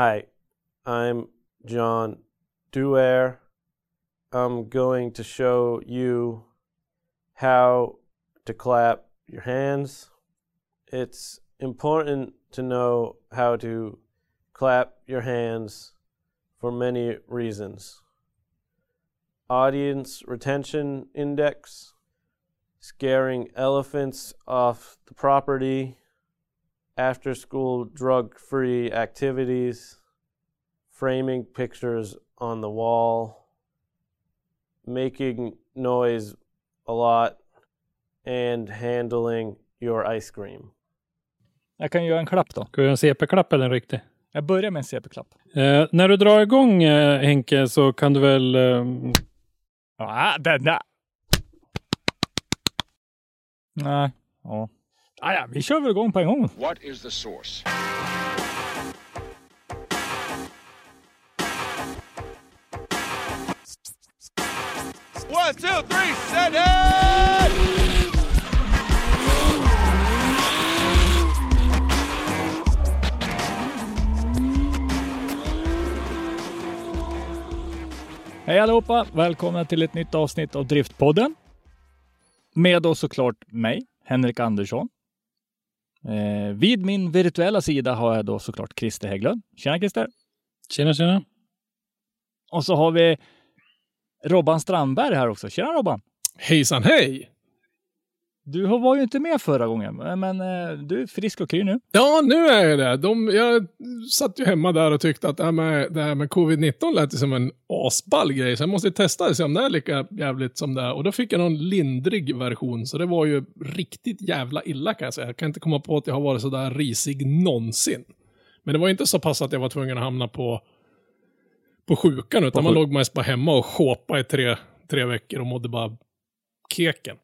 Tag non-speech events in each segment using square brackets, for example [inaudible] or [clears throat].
Hi, I'm John Duer. I'm going to show you how to clap your hands. It's important to know how to clap your hands for many reasons. Audience retention index, scaring elephants off the property, after school drug free activities, framing pictures on the wall, making noise a lot, and handling your ice cream. Jag kan göra en klapp då. Ska vi göra en CP-klapp eller en riktig? Jag börjar med en CP-klapp. Eh, när du drar igång eh, Henke så kan du väl... Eh, Ja, den där. Nej. Ja. Ah, ja, vi kör väl igång på en gång. What is the source? One, two, three, set it! Hej allihopa! Välkomna till ett nytt avsnitt av Driftpodden. Med oss såklart mig, Henrik Andersson. Eh, vid min virtuella sida har jag då såklart Christer Hägglund. Tjena Christer! tjena tjena. Och så har vi Robban Strandberg här också. Tjena Robban! Hejsan hej! Du var ju inte med förra gången, men eh, du är frisk och kry nu. Ja, nu är jag det. De, jag satt ju hemma där och tyckte att det här med, det här med covid-19 lät som en asball grej, så jag måste testa det se om det är lika jävligt som det är. Och då fick jag någon lindrig version, så det var ju riktigt jävla illa kan jag säga. Jag kan inte komma på att jag har varit så där risig någonsin. Men det var inte så pass att jag var tvungen att hamna på, på sjukan, utan man låg mest bara hemma och sjåpade i tre, tre veckor och mådde bara keken.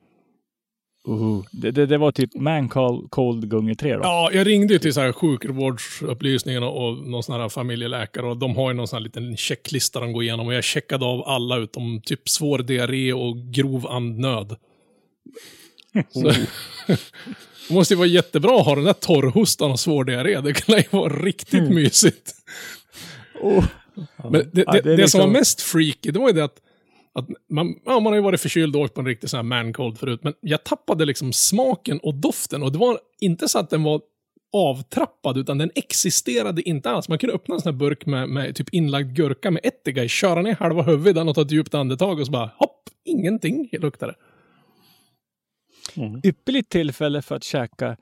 Det, det, det var typ man cold, cold gånger tre då. Ja, jag ringde ju till så här sjukvårdsupplysningen och, och någon sån här familjeläkare och de har ju någon sån här liten checklista de går igenom och jag checkade av alla utom typ svår diarré och grov andnöd. Så, [laughs] det måste ju vara jättebra att ha den där torrhostan och svår diarré. Det kan ju vara riktigt mysigt. Men det, det, Ja, det det som liksom- var mest freaky, det var ju det att, att man, ja, man har ju varit förkyld och åkt på en riktig sån här man cold förut, men jag tappade liksom smaken och doften och det var inte så att den var avtrappad, utan den existerade inte alls. Man kunde öppna en sån här burk med, med typ inlagd gurka med ättika i, köra ner halva huvudet och ta ett djupt andetag och så bara hopp, ingenting luktade. Ypperligt tillfälle för att käka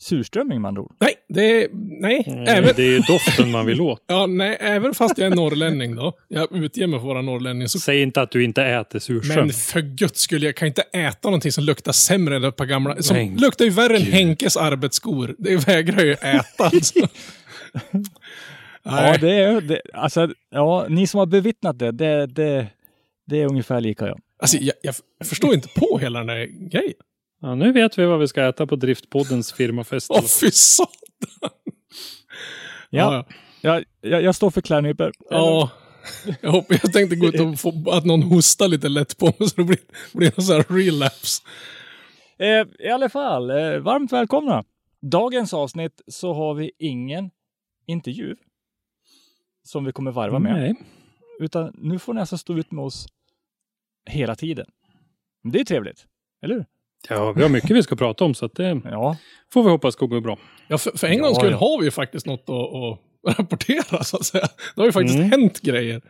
surströmming med andra ord. Nej, det är, nej, Nej, även, Det är ju doften man vill åt. [laughs] ja, nej, även fast jag är norrlänning då, jag utger mig för att vara norrlänning, så Säg inte att du inte äter surströmming. Men för guds skull, jag kan inte äta någonting som luktar sämre än ett par gamla... Som Men luktar ju värre än Henkes arbetsskor. Det vägrar jag ju äta. [laughs] Alltså. Ja, Nej. det är, det, alltså, ja, ni som har bevittnat det, det, det, det är ungefär lika ja. Alltså, jag, jag, jag förstår inte på hela den här grejen. Ja, nu vet vi vad vi ska äta på Driftpoddens firmafest. Åh, fy satan! Ja, jag, jag, jag står för klädnypor. ja. Jag, hopp, jag tänkte gå ut och få att någon hostar lite lätt på mig så det blir, blir en sån här relapse. Eh, I alla fall, eh, varmt välkomna. Dagens avsnitt så har vi ingen intervju som vi kommer varva med. Nej. Utan nu får ni alltså stå ut med oss hela tiden. Det är trevligt, eller hur? Ja, vi har mycket vi ska prata om så att det Ja, får vi hoppas går bra. Ja, för, för en Ja, gångs skull ja. har vi ju faktiskt något att, att rapportera, så att säga. Det har ju faktiskt Mm. hänt grejer.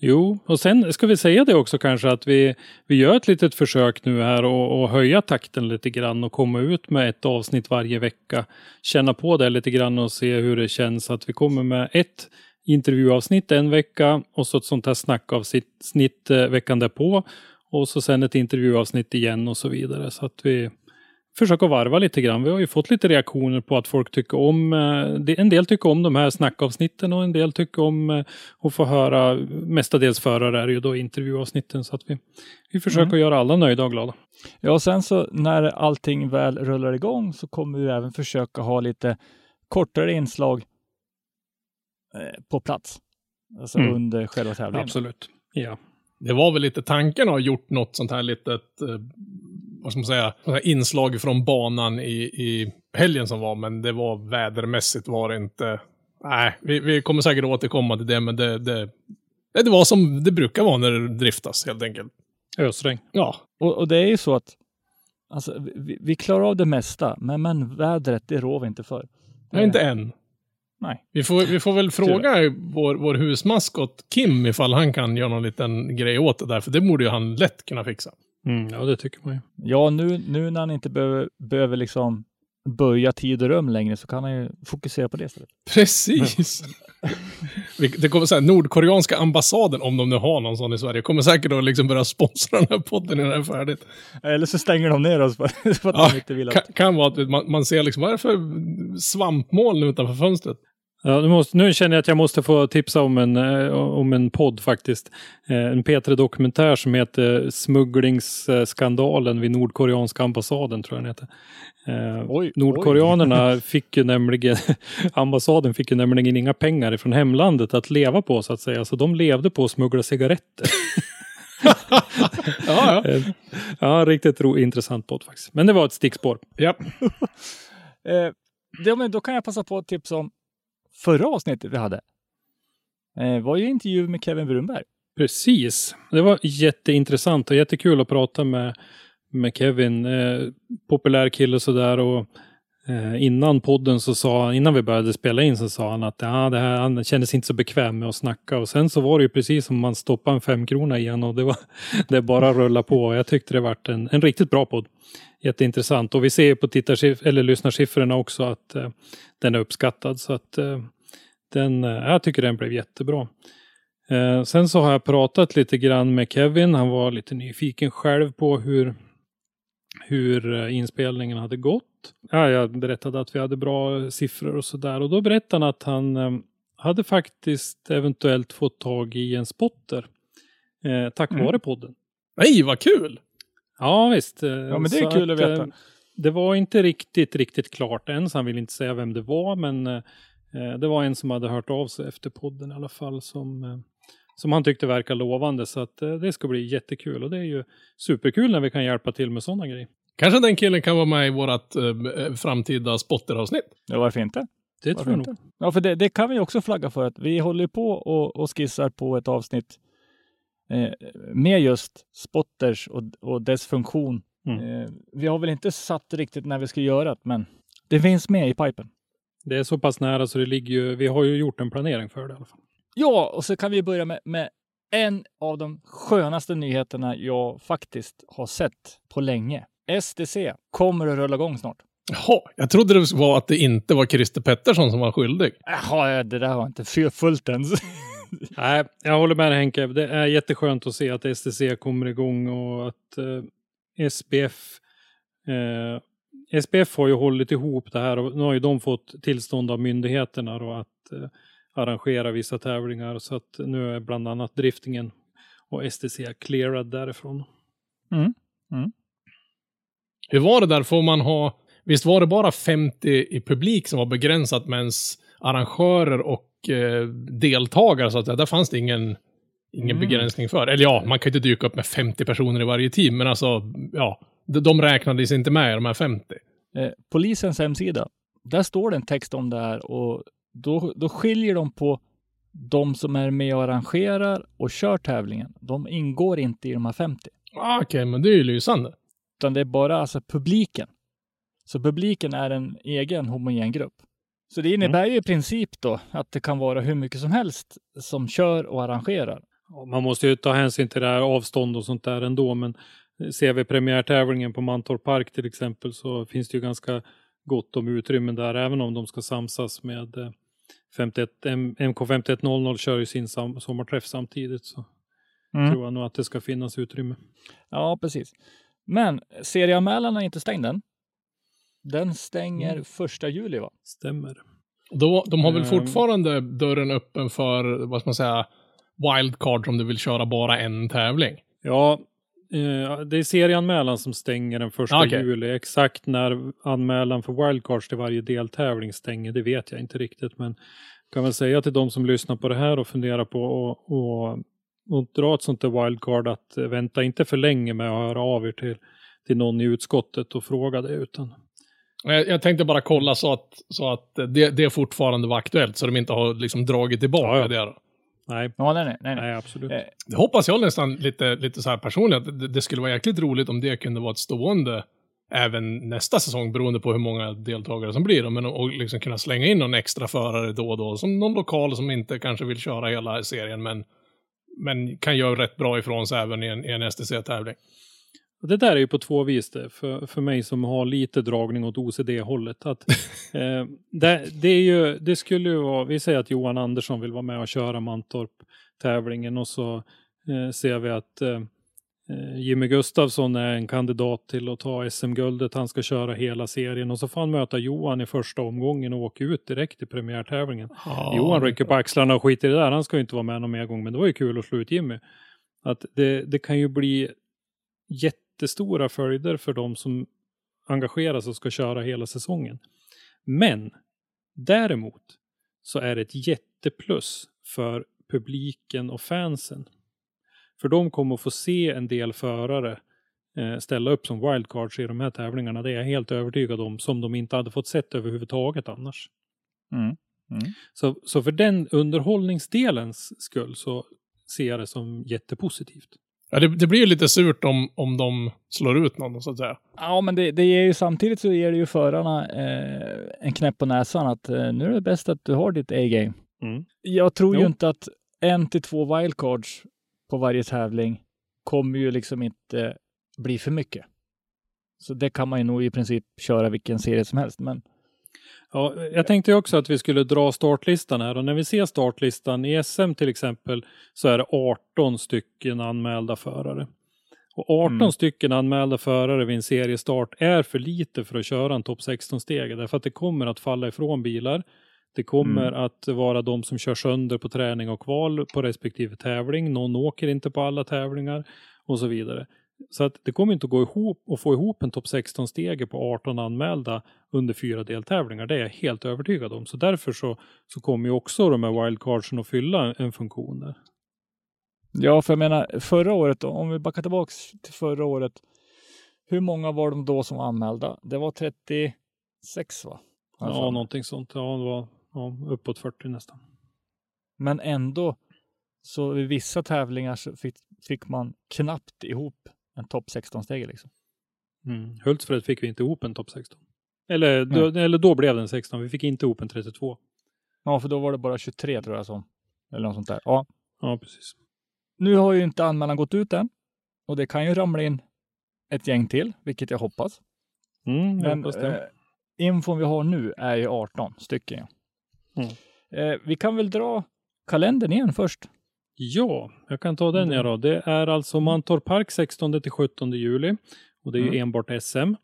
Jo, och sen ska vi säga det också kanske att vi, vi gör ett litet försök nu här och, och höja takten lite grann och komma ut med ett avsnitt varje vecka. Känna på det lite grann och se hur det känns att vi kommer med ett intervjuavsnitt en vecka och så ett sånt här snackavsnitt eh, veckan därpå. Och så sen ett intervjuavsnitt igen och så vidare. Så att vi försöker varva lite grann. Vi har ju fått lite reaktioner på att folk tycker om, eh, en del tycker om de här snackavsnitten och en del tycker om eh, att få höra, mestadels förare är ju då intervjuavsnitten. Så att vi, vi försöker Mm. göra alla nöjda och glada. Ja, och sen så när allting väl rullar igång så kommer vi även försöka ha lite kortare inslag eh, på plats. Alltså Mm. under själva tävlingen. Absolut. Ja. Det var väl lite tanken att ha gjort något sånt här litet, eh, vad ska man säga, inslag från banan i, i helgen som var, men det var vädermässigt var det inte. Nej, vi, vi kommer säkert återkomma till det, men det, det, det, det var som det brukar vara när det driftas helt enkelt. Ösregn. Ja, Och, och det är ju så att alltså, vi, vi klarar av det mesta, men, men vädret, det rår vi inte för. nej, inte än. Nej. Vi får, vi får väl fråga vår, vår husmaskot Kim ifall han kan göra någon liten grej åt det där, för det borde ju han lätt kunna fixa. Mm, ja, det tycker man ju. Ja, nu, nu när han inte behöver, behöver liksom böja tid och rum längre så kan han ju fokusera på det istället. Precis. [laughs] Det kommer säga Nordkoreanska ambassaden, om de nu har någon sån i Sverige, kommer säkert att liksom börja sponsra den här podden när det är färdigt. Eller så stänger de ner oss för, för [laughs] att Ja, de inte vill Kan, att... kan vara att man, man ser liksom, vad är det för svampmoln utanför fönstret? Ja, nu, måste, nu känner jag att jag måste få tipsa om en, eh, om en podd faktiskt. Eh, en P3-dokumentär som heter Smugglingsskandalen vid Nordkoreanska ambassaden, tror jag den heter. Eh, Oj, Nordkoreanerna [laughs] fick ju nämligen, [laughs] ambassaden fick ju nämligen inga pengar från hemlandet att leva på så att säga. Så de levde på att smuggla cigaretter. [laughs] Ja, ja. Eh, ja, riktigt ro, intressant podd faktiskt. Men det var ett stickspår. ja. Eh, då kan jag passa på att tipsa om förra avsnittet vi hade. Eh, var ju intervju med Kevin Brunberg. Precis. Det var jätteintressant och jättekul att prata med, med Kevin. Eh, populär kille sådär och eh, innan podden så sa han, innan vi började spela in så sa han att ah, det här, han kändes inte så bekväm med att snacka och sen så var det ju precis som man stoppade en femkrona igen och det var [laughs] det bara rulla på. Jag tyckte det vart en, en riktigt bra podd. Jätteintressant och vi ser på eller lyssnarsiffrorna också att eh, den är uppskattad så att eh, den, eh, jag tycker den blev jättebra. Eh, sen så har jag pratat lite grann med Kevin. Han var lite nyfiken själv på hur, hur eh, inspelningen hade gått. Ja, jag berättade att vi hade bra siffror och sådär. Och då berättade han att han eh, hade faktiskt eventuellt fått tag i en spotter. Eh, tack Mm. vare podden. Nej, vad kul! Ja, visst. eh, Ja, men det är så kul att veta. eh, Det var inte riktigt, riktigt klart än, så han vill inte säga vem det var, men eh, eh, det var en som hade hört av sig efter podden i alla fall, som, eh, som han tyckte verkar lovande. Så att eh, det ska bli jättekul och det är ju superkul när vi kan hjälpa till med sådana grejer. Kanske den killen kan vara med i vårt eh, framtida spotteravsnitt. Ja, varför inte? Det Varför tror jag inte? nog. Ja, för det, det kan vi också flagga för att vi håller på och, och skissar på ett avsnitt eh, med just spotters och, och dess funktion. Mm. Eh, vi har väl inte satt riktigt när vi ska göra det, men det finns med i pipen. Det är så pass nära så det ligger ju, vi har ju gjort en planering för det i alla fall. Ja, och så kan vi börja med, med en av de skönaste nyheterna jag faktiskt har sett på länge. STC kommer att rulla igång snart. Jaha, jag trodde det var att det inte var Christer Pettersson som var skyldig. Jaha, det där har inte för fullt ens. [laughs] [laughs] Nej, jag håller med dig Henke. Det är jätteskönt att se att STC kommer igång och att eh, SBF eh, SBF har ju hållit ihop det här och nu har ju de fått tillstånd av myndigheterna då att eh, arrangera vissa tävlingar så att nu är bland annat driftingen och STC clearad därifrån. Hur var det där? Får man ha... Visst var det bara 50 i publik som var begränsat, medan arrangörer och deltagare, så att säga, där fanns det ingen, ingen Mm. begränsning för. Eller ja, man kan ju inte dyka upp med 50 personer i varje team, men alltså, ja, de, de räknades inte med i de här 50. Eh, polisens hemsida, där står det en text om det här och då, då skiljer de på de som är med och arrangerar och kör tävlingen. De ingår inte i de här 50, Ah, Okej, men det är ju lysande. utan det är bara alltså publiken. Så publiken är en egen homogen grupp. Så det innebär ju i princip då att det kan vara hur mycket som helst som kör och arrangerar. Man måste ju ta hänsyn till det här avstånd och sånt där ändå, men ser vi premiärtävlingen på Mantorp Park till exempel så finns det ju ganska gott om utrymmen där, även om de ska samsas med eh, 51, MK5100 kör ju sin sam, sommarträff samtidigt. Så Mm. tror jag nog att det ska finnas utrymme. Ja, precis. Men serieanmälan är inte stängd än. Den stänger Mm. första juli va? Stämmer. Då, de har väl Ehm. fortfarande dörren öppen för, vad ska man säga, wildcard om du vill köra bara en tävling. Ja, eh, det är serieanmälan som stänger den första Okej. juli. Exakt när anmälan för wildcards till varje deltävling stänger, det vet jag inte riktigt. Men kan väl säga till de som lyssnar på det här och funderar på att och, och dra ett sånt där wildcard att eh, vänta inte för länge med att höra av er till, till någon i utskottet och fråga det utan Jag, jag tänkte bara kolla så att, så att det, det fortfarande var aktuellt, så de inte har liksom dragit tillbaka Ja, ja. det. Nej, Ja, nej, nej. nej, nej. absolut. Eh, Det hoppas jag nästan lite, lite så här personligt, att det, det skulle vara jäkligt roligt om det kunde vara ett stående även nästa säsong, beroende på hur många deltagare som blir. Men och liksom kunna slänga in någon extra förare då och då, som någon lokal som inte kanske vill köra hela serien, men, men kan göra rätt bra ifrån sig även i en, i en STC-tävling. Och Det där är ju på två vis det, för, för mig som har lite dragning åt OCD-hållet. Att, [laughs] eh, det, det, är ju, det skulle ju vara, vi säger att Johan Andersson vill vara med och köra Mantorp-tävlingen och så eh, ser vi att eh, eh, Jimmy Gustafsson är en kandidat till att ta SM-guldet. Han ska köra hela serien och så får han möta Johan i första omgången och åka ut direkt i premiärtävlingen. Johan rycker på axlarna och skiter i det där. Han ska ju inte vara med någon mer gång, men det var ju kul att slå ut Jimmy. Att det, det kan ju bli jättestora följder för de som engageras och ska köra hela säsongen. Men däremot så är det ett jätteplus för publiken och fansen. För de kommer att få se en del förare eh, ställa upp som wildcards i de här tävlingarna. Det är jag helt övertygad om, som de inte hade fått sett överhuvudtaget annars. Mm. Så, så för den underhållningsdelens skull så ser jag det som jättepositivt. Ja, det, det blir ju lite surt om, om de slår ut någon, så att säga. Ja, men det, det ger ju samtidigt så ger det ju förarna eh, en knäpp på näsan att eh, nu är det bäst att du har ditt A-game. Mm. Jag tror ju Jo. inte att en till två wildcards på varje tävling kommer ju liksom inte bli för mycket. Så det kan man ju nog i princip köra vilken serie som helst. Men Ja, jag tänkte också att vi skulle dra startlistan här och när vi ser startlistan i SM till exempel så är det 18 stycken anmälda förare. Och 18 Mm. stycken anmälda förare vid en seriestart är för lite för att köra en topp 16-steg därför att det kommer att falla ifrån bilar. Det kommer att vara de som kör sönder på träning och kval på respektive tävling. Någon åker inte på alla tävlingar och så vidare. Så att det kommer inte att gå ihop och få ihop en topp 16-stege på 18 anmälda under fyra deltävlingar. Det är jag helt övertygad om. Så därför så, så kommer ju också de här wildcardsen att fylla en funktion där. ja, för jag menar förra året, då, om vi backar tillbaks till förra året. Hur många var de då som var anmälda? Det var 36 va? För Ja, någonting sånt. Ja, det var ja, uppåt 40 nästan. Men ändå, så i vissa tävlingar så fick, fick man knappt ihop en topp 16-stege liksom. Mm. Hultsfred fick vi inte ihop en topp 16. Eller, då, eller då blev den 16. Vi fick inte ihop en 32. Ja, för då var det bara 23 tror jag som, eller något sånt där. Ja, Ja, precis. nu har ju inte anmälan gått ut än och det kan ju ramla in ett gäng till, vilket jag hoppas. Mm, jag Men hoppas eh, infon vi har nu är ju 18 stycken. Mm. Eh, vi kan väl dra kalendern igen först. Ja, jag kan ta den ja då. Det är alltså Mantorp Park 16 till 17 juli och det är ju Mm. enbart SM.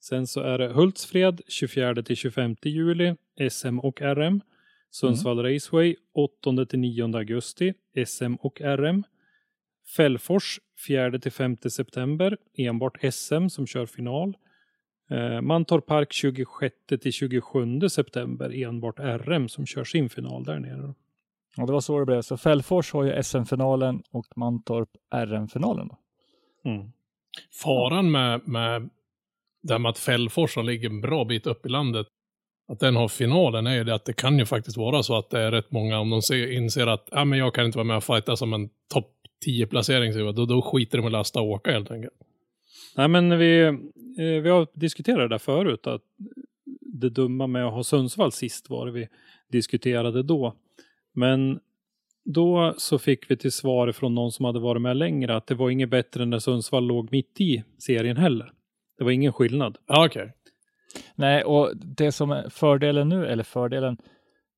Sen så är det Hultsfred 24 till 25 juli, SM och RM. Sundsvall Raceway 8 till 9 augusti, SM och RM. Fällfors 4 till 5 september, enbart SM som kör final. Eh, Mantorp Park 26 till 27 september, enbart RM som kör sin final där nere. Och det var så det blev. Så Fällfors har ju SM-finalen och Mantorp RM-finalen. Mm. Faran med, med det här med att Fällfors som ligger en bra bit upp i landet, att den har finalen är ju det att det kan ju faktiskt vara så att det är rätt många, om de ser, inser att ah, men jag kan inte vara med och fighta som en topp 10-placering, så då, då skiter de i att lasta och åka helt enkelt. Nej, men vi, eh, vi har diskuterat det där förut. Att det dumma med att ha Sundsvall sist var det vi diskuterade då. Men Då så fick vi till svar från någon som hade varit med längre att det var inget bättre än när Sundsvall låg mitt i serien heller. Det var ingen skillnad. Okej. Nej, och det som är fördelen nu, eller fördelen,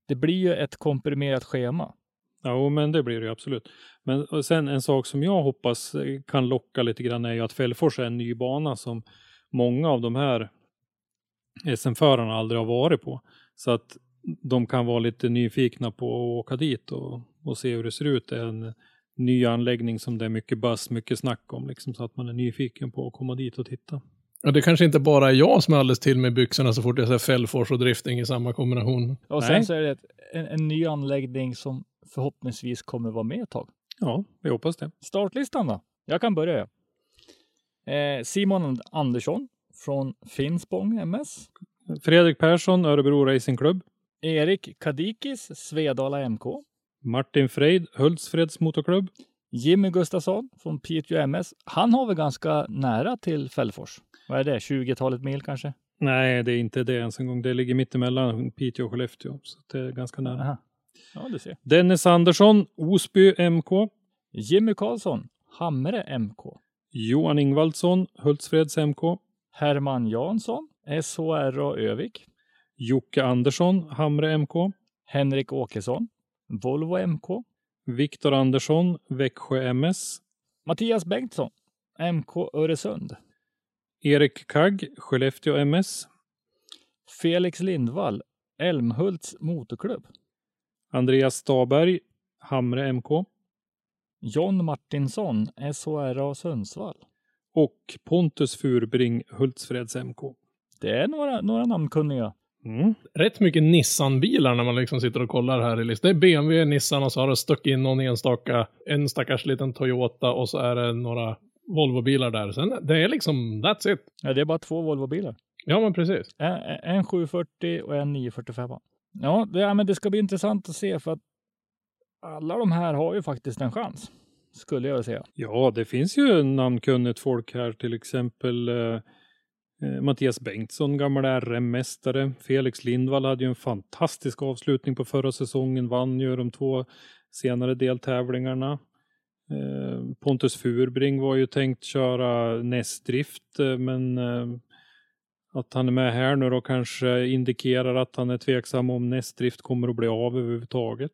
det blir ju ett komprimerat schema. Ja, men det blir det ju absolut. Men sen en sak som jag hoppas eh, kan locka lite grann är ju att Fällfors är en ny bana som många av de här SM-förarna aldrig har varit på. Så att de kan vara lite nyfikna på att åka dit och, och se hur det ser ut. Det är en ny anläggning som det är mycket buzz, mycket snack om, liksom, så att man är nyfiken på att komma dit och titta. Ja, det kanske inte bara är jag som är alldeles till med byxorna så fort jag ser Fällfors och drifting i samma kombination. Och Nej. sen så är det en, en ny anläggning som förhoppningsvis kommer vara med ett tag. Ja, vi hoppas det. Startlistan då? Jag kan börja. Eh, Simon Andersson från Finspång MS. Fredrik Persson, Örebro Racing Club. Erik Kadikis, Svedala MK. Martin Freid, Hultsfreds Motorklubb. Jimmy Gustafsson från Piteå MS. Han har väl ganska nära till Fällfors? Vad är det? 20-talet mil kanske? Nej, det är inte det ens en gång. Det ligger mittemellan Piteå och Skellefteå, så det är ganska nära. Aha. Ja, du ser. Dennis Andersson, Osby MK. Jimmy Karlsson, Hamre MK. Johan Ingvaldsson, Hultsfreds MK. Herman Jansson, SHR och Övik. Jocke Andersson, Hamre MK. Henrik Åkesson, Volvo MK. Viktor Andersson, Växjö MS. Mattias Bengtsson, MK Öresund. Erik Kagg, Skellefteå MS. Felix Lindvall, Älmhults motorklubb. Andreas Staberg, Hamre MK. John Martinsson, SHRA Sundsvall. Och Pontus Furbring, Hultsfreds MK. Det är några, några namnkunniga. Mm. Rätt mycket Nissan-bilar när man liksom sitter och kollar här i listan. Det är BMW, Nissan och så har det stuckit in någon enstaka, en stackars liten Toyota och så är det några Volvo-bilar där. Sen det är liksom, that's it. Ja, det är bara två Volvo-bilar. Ja, men precis. En, en 740 och en 945. Ja, det, ja, men det ska bli intressant att se för att alla de här har ju faktiskt en chans. Skulle jag säga. Ja, det finns ju namnkunnigt folk här, till exempel eh, Mattias Bengtsson, gammal RM-mästare. Felix Lindvall hade ju en fantastisk avslutning på förra säsongen, vann ju de två senare deltävlingarna. Eh, Pontus Furbring var ju tänkt köra nästdrift, eh, men eh, att han är med här nu då kanske indikerar att han är tveksam om nästdrift kommer att bli av överhuvudtaget.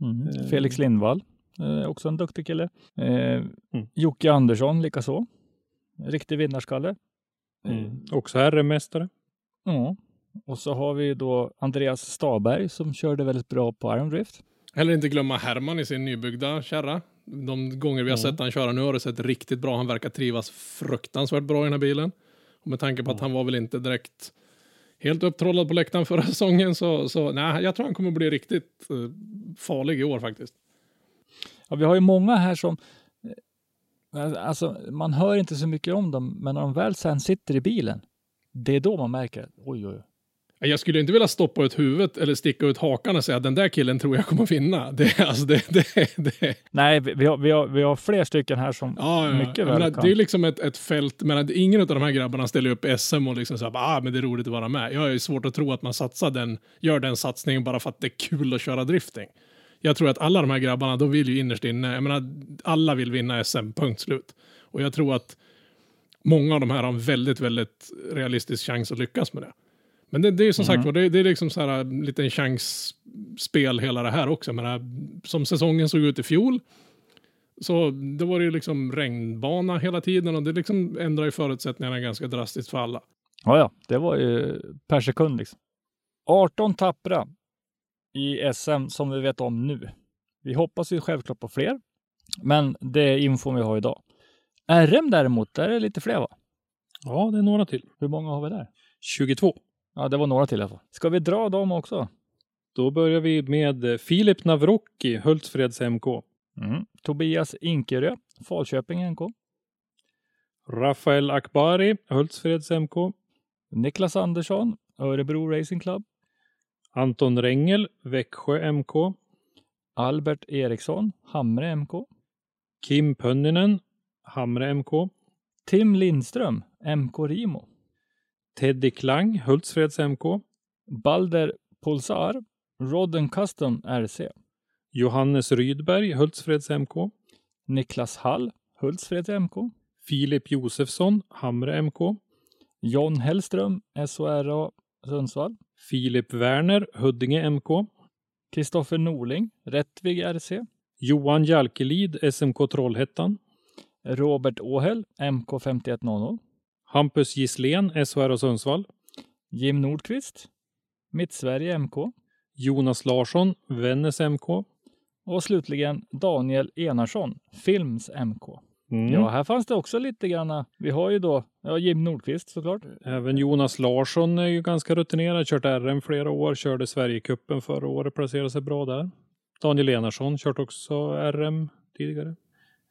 Mm. Eh. Felix Lindvall, eh, också en duktig kille. Eh, Jocke Andersson likaså. Riktig vinnarskalle. Eh, Också RM-mästare. Ja. Och så har vi då Andreas Staberg som körde väldigt bra på Iron Drift. Heller inte glömma Herman i sin nybyggda kärra. De gånger vi har sett han köra nu har det sett riktigt bra. Han verkar trivas fruktansvärt bra i den här bilen. Och med tanke på att han var väl inte direkt helt upptrollad på läktaren förra [laughs] säsongen så, så nej, jag tror han kommer bli riktigt eh, farlig i år faktiskt. Ja, vi har ju många här som Alltså, man hör inte så mycket om dem, men när de väl sen sitter i bilen, det är då man märker, oj, oj, oj. Jag skulle inte vilja stoppa ut huvudet eller sticka ut hakan och säga att den där killen tror jag kommer vinna. Det, alltså det, det, det. Nej, vi har, vi, har, vi har fler stycken här som Ja, ja, mycket väl menar, kan. Det är liksom ett, ett fält, men ingen av de här grabbarna ställer upp SM och liksom säger ah, men det är roligt att vara med. Jag ju svårt att tro att man satsar den, gör den satsningen bara för att det är kul att köra drifting. Jag tror att alla de här grabbarna, de vill ju innerst inne, jag menar, alla vill vinna SM, punkt slut. Och jag tror att många av de här har en väldigt, väldigt realistisk chans att lyckas med det. Men det, det är ju som sagt var, det, det är liksom så här en liten chansspel hela det här också. Jag menar, som säsongen såg ut i fjol, så då var det ju liksom regnbana hela tiden och det liksom ändrar ju förutsättningarna ganska drastiskt för alla. Ja, ja, det var ju per sekund liksom. 18 tappra i SM som vi vet om nu. Vi hoppas ju självklart på fler, men det är infon vi har idag. RM däremot, där är det lite fler va? Ja, det är några till. Hur många har vi där? 22. Ja, det var några till i alla fall. Ska vi dra dem också? Då börjar vi med eh, Filip Navrocki, Hultsfreds MK. Mm. Tobias Inkerö, Falköping NK. Rafael Akbari, Hultsfreds MK. Niklas Andersson, Örebro Racing Club. Anton Rengel, Växjö MK. Albert Eriksson, Hamre MK. Kim Pönninen, Hamre MK. Tim Lindström, MK Rimo. Teddy Klang, Hultsfreds MK. Balder Pulsar, Rodden Custom RC. Johannes Rydberg, Hultsfreds MK. Niklas Hall, Hultsfreds MK. Filip Josefsson, Hamre MK. John Hellström, SHRA Sundsvall. Filip Werner, Huddinge MK. Kristoffer Norling, Rättvig RC. Johan Jalkelid, SMK Trollhättan. Robert Åhäll, MK 5100. Hampus Gisslén, SHR Sundsvall. Jim Nordqvist, Mittsverige MK. Jonas Larsson, Vännäs MK. Och slutligen Daniel Enarsson, Films MK. Mm. Ja, här fanns det också lite grann. Vi har ju då ja, Jim Nordqvist såklart. Även Jonas Larsson är ju ganska rutinerad, kört RM flera år, körde Sverigecupen förra året, placerade sig bra där. Daniel Enarsson, kört också RM tidigare.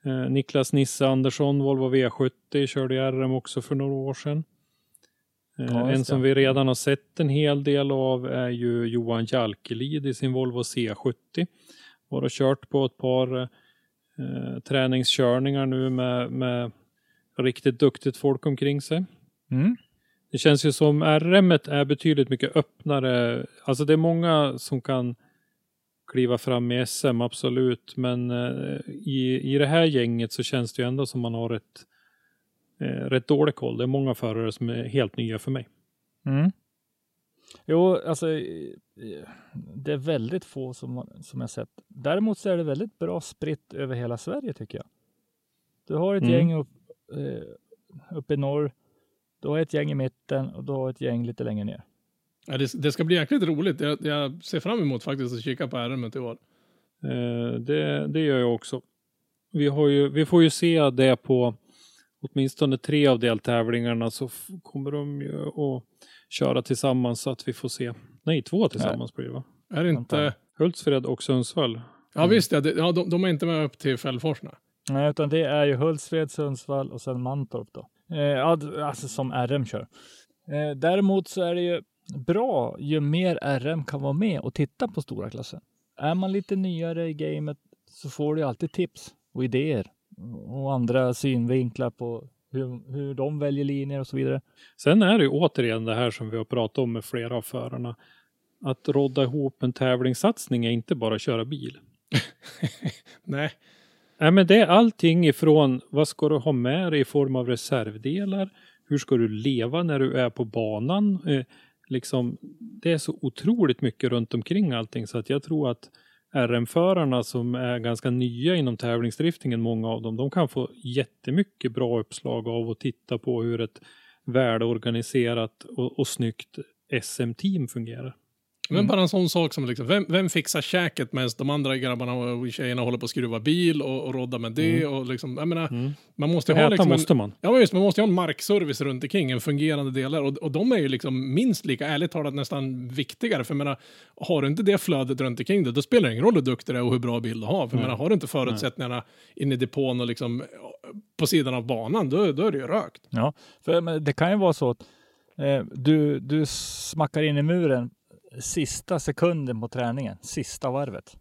Eh, Niklas Nisse Andersson, Volvo V70, körde RM också för några år sedan. Eh, Ja, en som vi redan har sett en hel del av är ju Johan Jalkelid i sin Volvo C70. Var och kört på ett par eh, träningskörningar nu med, med riktigt duktigt folk omkring sig. Mm. Det känns ju som RM är betydligt mycket öppnare. Alltså det är många som kan kliva fram i SM, absolut. Men eh, i, i det här gänget så känns det ju ändå som man har ett eh, rätt dålig koll. Det är många förare som är helt nya för mig. Mm. Jo, alltså det är väldigt få som, som jag sett. Däremot så är det väldigt bra spritt över hela Sverige tycker jag. Du har ett Mm. gäng upp, eh, uppe i norr, du har ett gäng i mitten och du har ett gäng lite längre ner. Ja, det, det ska bli jäkligt roligt. Jag, jag ser fram emot faktiskt att kika på RMet i år. Eh, det, det gör jag också. Vi, har ju, vi får ju se det på åtminstone tre av deltävlingarna så kommer de ju att köra tillsammans så att vi får se. Nej, två tillsammans blir det va? Är det inte... Hultsfred och Sundsvall. Ja visst ja, det, ja de, de är inte med upp till Fällfors nu. Nej, utan det är ju Hultsfred, Sundsvall och sen Mantorp då. Eh, alltså som RM kör. Eh, däremot så är det ju bra ju mer RM kan vara med och titta på stora klassen. Är man lite nyare i gamet så får du alltid tips och idéer och andra synvinklar på hur, hur de väljer linjer och så vidare. Sen är det ju återigen det här som vi har pratat om med flera av förarna. Att rodda ihop en tävlingssatsning är inte bara att köra bil. [laughs] Nej. Nej, men det är allting ifrån vad ska du ha med dig i form av reservdelar? Hur ska du leva när du är på banan? Eh, liksom, det är så otroligt mycket runt omkring allting så att jag tror att RM-förarna som är ganska nya inom tävlingsdriftingen, många av dem, de kan få jättemycket bra uppslag av att titta på hur ett välorganiserat och, och snyggt SM-team fungerar. Men bara en sån sak som liksom, vem, vem fixar käket medan de andra grabbarna och tjejerna håller på att skruva bil och, och rodda med det och liksom, jag menar, man måste ha Äta liksom måste en, man. Ja men just, man måste ju ha en markservice runt omkring, en fungerande delar och, och de är ju liksom minst lika, ärligt talat nästan viktigare, för jag menar, har du inte det flödet runt omkring dig, då spelar det ingen roll hur duktig du är och hur bra bil du har, för jag menar, har du inte förutsättningarna in i depån och liksom på sidan av banan, då, då är det ju rökt. Ja, för det kan ju vara så att eh, du, du smackar in i muren sista sekunden på träningen, sista varvet.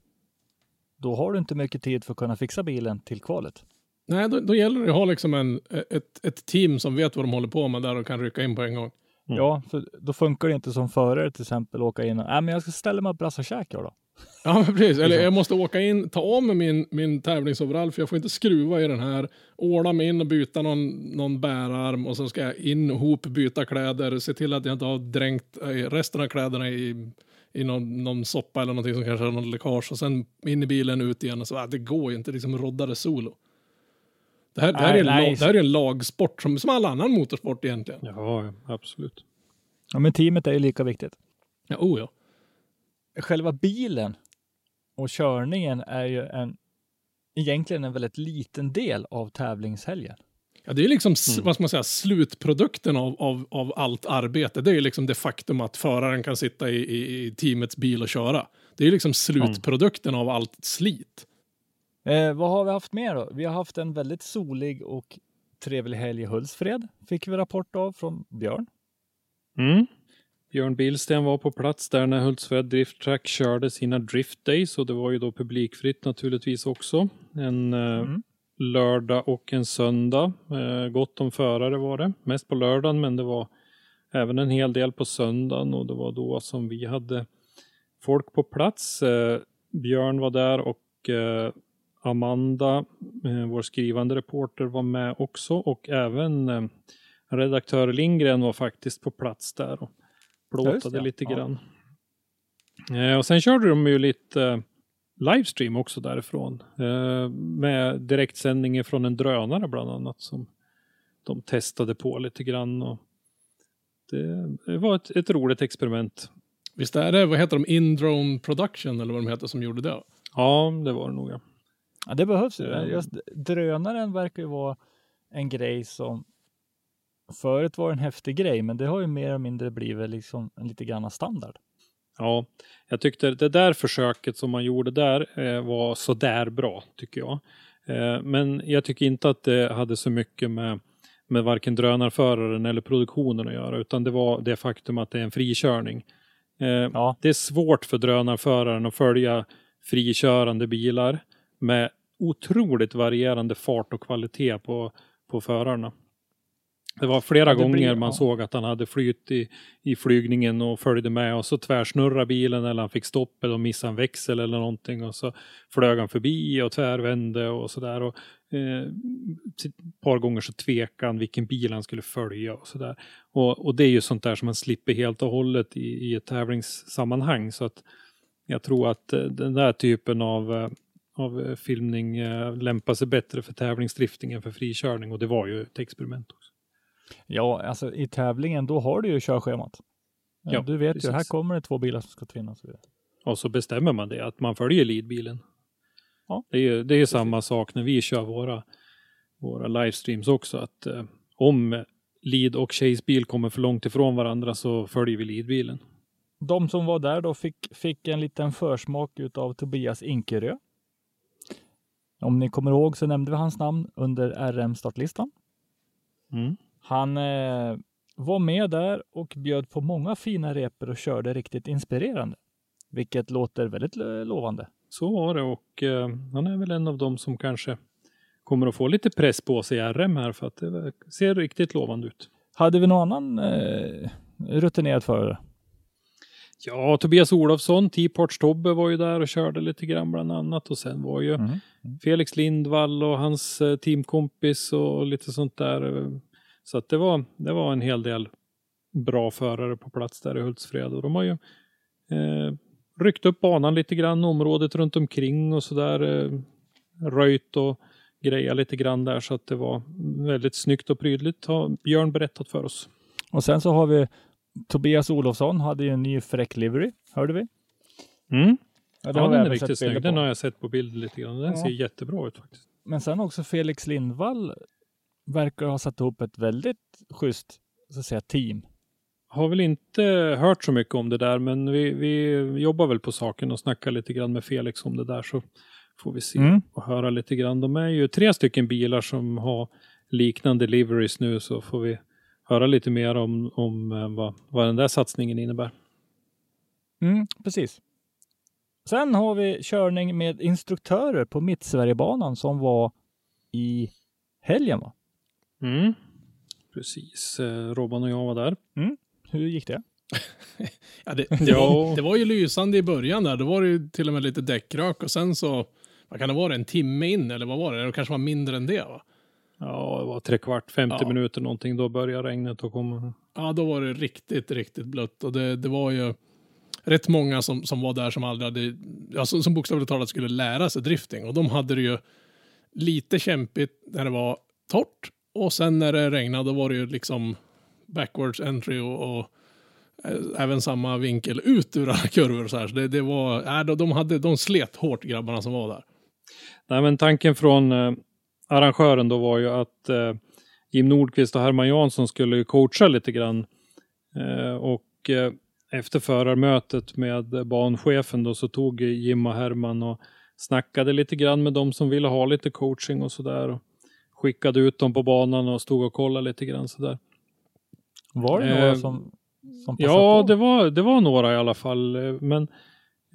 Då har du inte mycket tid för att kunna fixa bilen till kvalet. Nej, då, då gäller det att ha liksom en, ett, ett team som vet vad de håller på med där och kan rycka in på en gång. Ja, för då funkar det inte som förare till exempel åka in och, nej men jag ska ställa mig och brassa käk jag då. Ja, men precis. Eller jag måste åka in, ta av mig min, min tävlingsoverall för jag får inte skruva i den här. Ordna mig in och byta någon, någon bärarm och så ska jag in och ihop, byta kläder, se till att jag inte har dränkt eh, resten av kläderna i, i någon, någon soppa eller någonting som kanske har någon läckage och sen in i bilen ut igen och så, ah, det går ju inte liksom rodda det solo. Det här, det här, är, en Nej, nej. lag, det här är en lagsport som, som all annan motorsport egentligen. Ja, ja, absolut. Ja, men teamet är ju lika viktigt. Ja, oh ja. Själva bilen och körningen är ju en, egentligen en väldigt liten del av tävlingshelgen. Ja, det är liksom, s- vad ska man säga, slutprodukten av, av, av allt arbete. Det är liksom det faktum att föraren kan sitta i, i, i teamets bil och köra. Det är liksom slutprodukten av allt slit. Eh, vad har vi haft mer då? Vi har haft en väldigt solig och trevlig helg i Hultsfred, fick vi rapport av från Björn. Mm. Björn Billsten var på plats där när Hultsfred Drift Track körde sina Drift Days och det var ju då publikfritt naturligtvis också. En eh, Mm. lördag och en söndag. Eh, gott om förare var det. Mest på lördagen men det var även en hel del på söndagen och det var då som vi hade folk på plats. Eh, Björn var där och eh, Amanda, eh, vår skrivande reporter, var med också och även eh, redaktör Lindgren var faktiskt på plats där och Ja, plåtade det, lite ja. grann. Eh, och sen körde de ju lite livestream också därifrån med direktsändning från en drönare bland annat som de testade på lite grann. Och det, det var ett, ett roligt experiment. Visst är det, vad heter de, Indrone Production eller vad de heter som gjorde det? Ja, det var det nog. Ja. Ja, det behövs ju. Mm. Just drönaren verkar ju vara en grej som förut var en häftig grej, men det har ju mer eller mindre blivit liksom en lite grann standard. Ja, jag tyckte det där försöket som man gjorde där eh, var sådär bra, tycker jag. Eh, men jag tycker inte att det hade så mycket med, med varken drönarföraren eller produktionen att göra, utan det var det faktum att det är en frikörning. Eh, Ja. Det är svårt för drönarföraren att följa frikörande bilar med otroligt varierande fart och kvalitet på, på förarna. Det var flera Ja, det gånger blir- man ja. såg att han hade flytt i, i flygningen och följde med och så tvärsnurrade bilen eller han fick stopp eller missade en växel eller någonting och så flög han förbi och tvärvände och sådär. Och, eh, ett par gånger så tvekade han vilken bil han skulle följa och sådär. Och, och det är ju sånt där som man slipper helt och hållet i, i ett tävlingssammanhang. Så att jag tror att eh, den där typen av, eh, av eh, filmning eh, lämpar sig bättre för tävlingsdrifting än för frikörning och det var ju ett experiment också. Ja, alltså i tävlingen, då har du ju körschemat. Ja, du vet ju, precis. här kommer det två bilar som ska tvinna och så vidare. Och så bestämmer man det, att man följer leadbilen. Ja, Det är ju det är samma sak när vi kör våra, våra livestreams också. Att eh, om lead och chasebil kommer för långt ifrån varandra så följer vi leadbilen. De som var där då fick, fick en liten försmak av Tobias Inkerö. Om ni kommer ihåg så nämnde vi hans namn under RM-startlistan. Mm. Han eh, var med där och bjöd på många fina repor och körde riktigt inspirerande. Vilket låter väldigt lo- lovande. Så var det och eh, han är väl en av dem som kanske kommer att få lite press på sig i RM här för att det ser riktigt lovande ut. Hade vi någon annan eh, rutinerad förare? Ja, Tobias Olofsson, T-Parts Tobbe var ju där och körde lite grann bland annat och sen var ju Mm. Felix Lindvall och hans eh, teamkompis och lite sånt där. Så att det var, det var en hel del bra förare på plats där i Hultsfred och de har ju eh, ryckt upp banan lite grann, området runt omkring och sådär. Eh, röjt och grejat lite grann där så att det var väldigt snyggt och prydligt har Björn berättat för oss. Och sen så har vi Tobias Olofsson hade ju en ny fräck livery, hörde vi. Mm. Ja, Ja, den är riktigt snygg. Den har jag sett på bild lite grann. Den Ja. ser jättebra ut faktiskt. Men sen också Felix Lindvall verkar ha satt ihop ett väldigt schysst så att säga, team. Har väl inte hört så mycket om det där, men vi, vi jobbar väl på saken och snackar lite grann med Felix om det där så får vi se Mm. och höra lite grann. De är ju tre stycken bilar som har liknande liveries nu så får vi höra lite mer om, om eh, vad, vad den där satsningen innebär. Mm, precis. Sen har vi körning med instruktörer på Mittsverigebanan som var i helgen. Va? Mm. Precis, eh, Robban och jag var där. Hur gick det? [laughs] Ja, det, [laughs] det, var, det var ju lysande i början där. Då var det ju till och med lite däckrök och sen så, vad kan det vara, en timme in eller vad var det? Det kanske var mindre än det va? Ja, det var tre kvart, 50 Ja. minuter någonting, då började regnet att komma. Ja, då var det riktigt, riktigt blött och det, det var ju rätt många som, som var där som aldrig hade, alltså, som bokstavligt talat skulle lära sig drifting och de hade det ju lite kämpigt när det var torrt och sen när det regnade då var det ju liksom backwards entry och, och eh, även samma vinkel ut ur alla kurvor och så här. Så det, det var, äh, de, de, hade, de slet hårt grabbarna som var där. Nej, men tanken från eh, arrangören då var ju att eh, Jim Nordqvist och Herman Jansson skulle coacha lite grann. Eh, och eh, efter förarmötet med banchefen då så tog Jim och Herman och snackade lite grann med dem som ville ha lite coaching och sådär. Skickade ut dem på banan och stod och kollade lite grann sådär. Var det Eh, några som, som passade Ja, på? det var, det var några i alla fall. eh, Men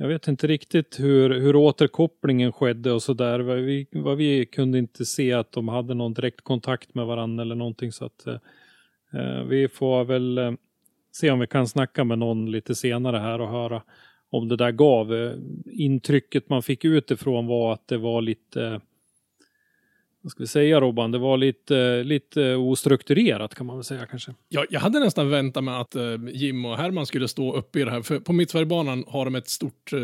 jag vet inte riktigt hur, hur återkopplingen skedde och sådär. Vad vi, vad vi kunde inte se att de hade någon direkt kontakt med varandra eller någonting. Så att eh, vi får väl eh, se om vi kan snacka med någon lite senare här och höra om det där gav. Eh, Intrycket man fick utifrån var att det var lite, vad ska vi säga Robban, det var lite, lite ostrukturerat kan man väl säga kanske. Ja, jag hade nästan väntat mig att eh, Jim och Herman skulle stå uppe i det här. För på Mittsverigebanan har de ett stort eh,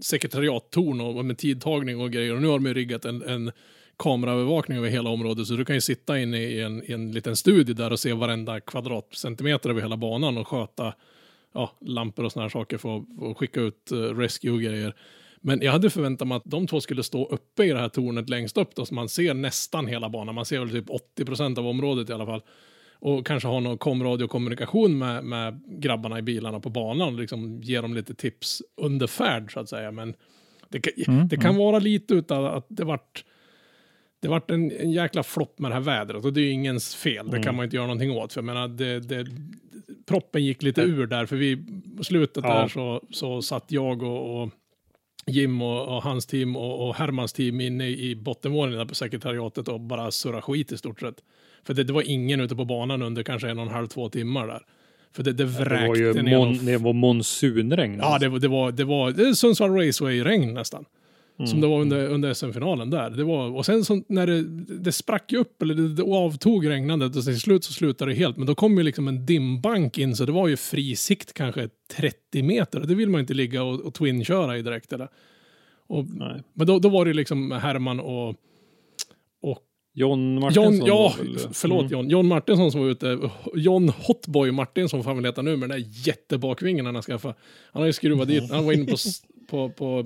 sekretariattorn och, och med tidtagning och grejer. Och nu har de ju riggat en, en kameraövervakning över hela området. Så du kan ju sitta inne i en, i en liten studie där och se varenda kvadratcentimeter över hela banan och sköta ja, lampor och såna här saker för att, för att skicka ut eh, rescue och grejer. Men jag hade förväntat mig att de två skulle stå uppe i det här tornet längst upp då, så man ser nästan hela banan. Man ser väl typ 80 procent av området i alla fall. Och kanske ha någon komradiokommunikation med, med grabbarna i bilarna på banan och liksom ge dem lite tips under färd så att säga. Men det, kan- Mm, det kan vara lite utav att det vart det vart en, en jäkla flopp med det här vädret och det är ju ingens fel. Det kan man inte göra någonting åt. För jag menar, det, det, proppen gick lite ur där, för vi, på slutet Ja. där så, så satt jag och, och Jim och, och hans team och, och Hermans team inne i bottenvåningen på sekretariatet och bara surra skit i stort sett. För det, det var ingen ute på banan under kanske en och en halv, två timmar där. För det, det vräkte Det var ju mon, det var monsunregn. Ja, det, var- det var, det var är Sundsvall Raceway-regn nästan. Mm. Som det var under, under SM-finalen där. Det var, och sen så när det, det sprack upp, eller det, det avtog regnandet och till slut så slutade det helt. Men då kom ju liksom en dimbank in, så det var ju fri sikt kanske 30 meter. Det vill man inte ligga och, och twin-köra i direkt. Eller? Och, Nej. men då, då var det liksom Herman och, och John Martinsson. John, ja, förlåt Mm. John. John Martinsson som var ute. John Hotboy Martinsson får han väl heta nu med den där jättebakvingen han har skaffat. Han har ju skruvat dit, han var inne på, på, på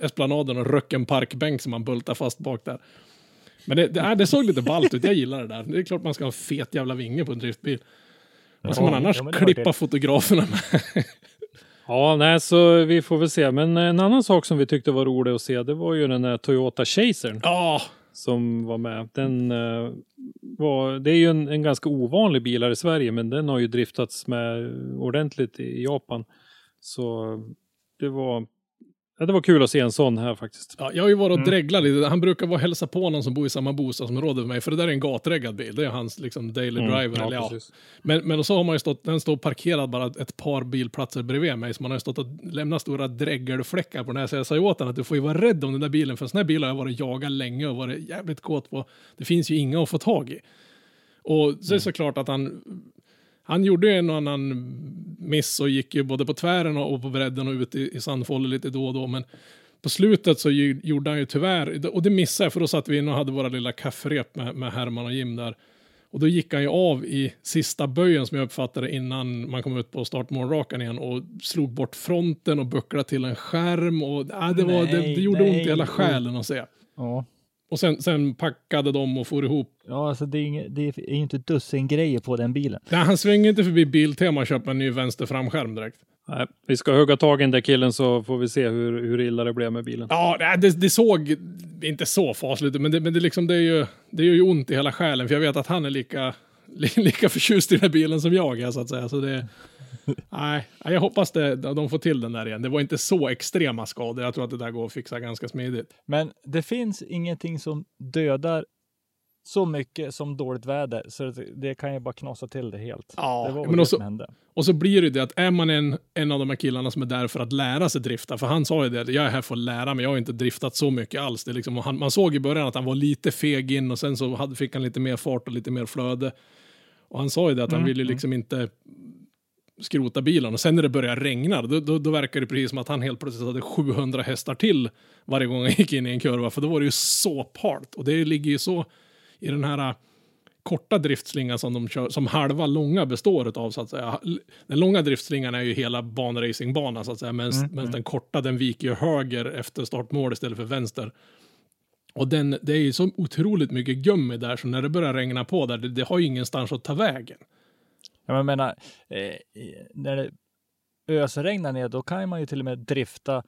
Esplanaden och röck en parkbänk som han bultade fast bak där. Men det, det, äh, det såg lite ballt ut, jag gillar det där. Det är klart man ska ha en fet jävla vinge på en driftbil. Vad ska man annars ja, klippa fotograferna med? [laughs] Ja, nej, så vi får väl se. Men en annan sak som vi tyckte var rolig att se, det var ju den där Toyota Chasern Ja, som var med. Den eh, var, det är ju en, en ganska ovanlig bil här i Sverige, men den har ju driftats med ordentligt i Japan. Så det var, ja, det var kul att se en sån här faktiskt. Ja, jag har ju varit och dreglat lite. Han brukar vara och hälsa på någon som bor i samma bostadsområde med mig. För det där är en gatreggad bil. Det är hans liksom, daily driver. eller, ja. Mm. precis. Men, men så har man ju stått, den står parkerad bara ett par bilplatser bredvid mig. Så man har ju stått och lämnat stora dräggelfläckar på den här. Så jag sa ju åt honom att du får ju vara rädd om den där bilen. För en sån här bil har jag varit jagad länge och varit jävligt kåt på. Det finns ju inga att få tag i. Och så är det såklart att han han gjorde ju en och annan miss och gick ju både på tvären och på bredden och ut i, i sandfållet lite då och då. Men på slutet så ju, gjorde han ju tyvärr, och det missade jag för då satt vi inne och hade våra lilla kafferep med, med Herman och Jim där. Och då gick han ju av i sista böjen som jag uppfattade innan man kom ut på startmålrakan igen och slog bort fronten och bucklade till en skärm. Och, ja, det, var, det, det Nej, gjorde ont nej. i hela själen att se. Ja. Och sen, sen packade de och for ihop. Ja, alltså det är, inget, det är inte dussin grejer på den bilen. Nej, han svänger inte förbi Biltema och köper en ny vänster framskärm direkt. Nej, vi ska hugga tag i den där killen så får vi se hur, hur illa det blev med bilen. Ja, det, det såg inte så fasligt ut, men, det, men det, liksom, det, är ju, det gör ju ont i hela själen, för jag vet att han är lika, li- [laughs] lika förtjust i den här bilen som jag är, så att säga. Så det, nej, jag hoppas det, de får till den där igen. Det var inte så extrema skador. Jag tror att det där går att fixa ganska smidigt. Men det finns ingenting som dödar så mycket som dåligt väder, så det, det kan ju bara knasa till det helt. Ja, det var men det också- som hände. Och så blir det ju det att är man en, en av de här killarna som är där för att lära sig drifta, för han sa ju det, jag är här för att lära mig, jag har inte driftat så mycket alls. Det liksom, och han, man såg i början att han var lite feg in och sen så hade, fick han lite mer fart och lite mer flöde. Och han sa ju det att han ville liksom inte skrota bilen och sen när det började regna, då, då, då verkar det precis som att han helt plötsligt hade 700 hästar till varje gång han gick in i en kurva, för då var det ju så part. Och det ligger ju så i den här korta driftslingan som, de kör, som halva långa består av så att säga. Den långa driftslingan är ju hela banracingbanan så att säga, medan den korta den viker ju höger efter startmål istället för vänster. Och den, det är ju så otroligt mycket gummi där så när det börjar regna på där, det, det har ju ingenstans att ta vägen. Jag menar, eh, när det ösregnar ner, då kan man ju till och med drifta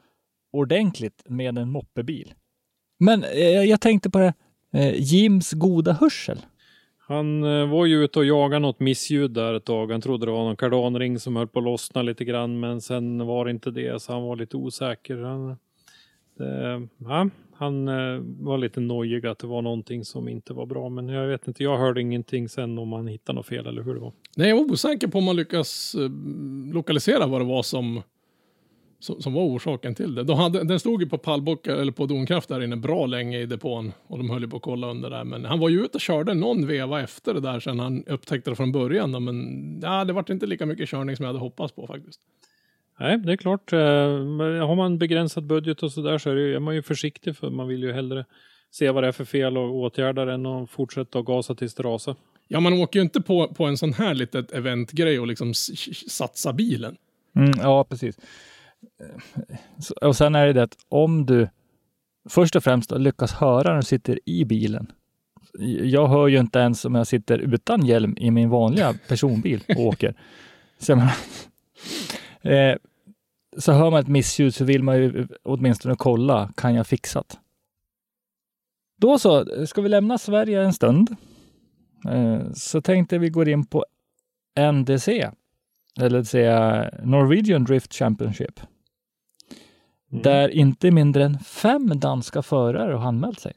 ordentligt med en moppebil. Men eh, jag tänkte på det, eh, Jims goda hörsel. Han eh, var ju ute och jagade något missljud där ett tag. Han trodde det var någon kardanring som höll på att lossna lite grann, men sen var det inte det, så han var lite osäker. Han, det, ja, han eh, var lite nojig att det var någonting som inte var bra, men jag vet inte. Jag hörde ingenting sen om han hittade något fel eller hur det var. Nej, jag var osäker på om man lyckas eh, lokalisera vad det var som, som, som var orsaken till det. De hade, den stod ju på pallbockar eller på Donkraft där inne bra länge i depån och de höll ju på att kolla under där. Men han var ju ute och körde någon veva efter det där sen han upptäckte det från början. Men ja, det var inte lika mycket körning som jag hade hoppats på faktiskt. Nej, det är klart. eh, Har man begränsad budget och sådär så är, det, ju- är man ju försiktig för man vill ju hellre se vad det är för fel och åtgärda det än att fortsätta att gasa tills det rasar. Ja, man åker ju inte på, på en sån här litet eventgrej och liksom satsa bilen. Mm, ja, precis. Eh, Så- Och sen är det det att om du först och främst lyckas höra när du sitter i bilen. Jag hör ju inte ens om jag sitter utan hjälm i min vanliga personbil och åker. [laughs] Så, jag menar, eh, så hör man ett missljud så vill man ju åtminstone kolla, kan jag fixat? Då så, ska vi lämna Sverige en stund? Eh, så tänkte vi gå in på NDC, eller säga Norwegian Drift Championship. Mm. Där inte mindre än fem danska förare har anmält sig.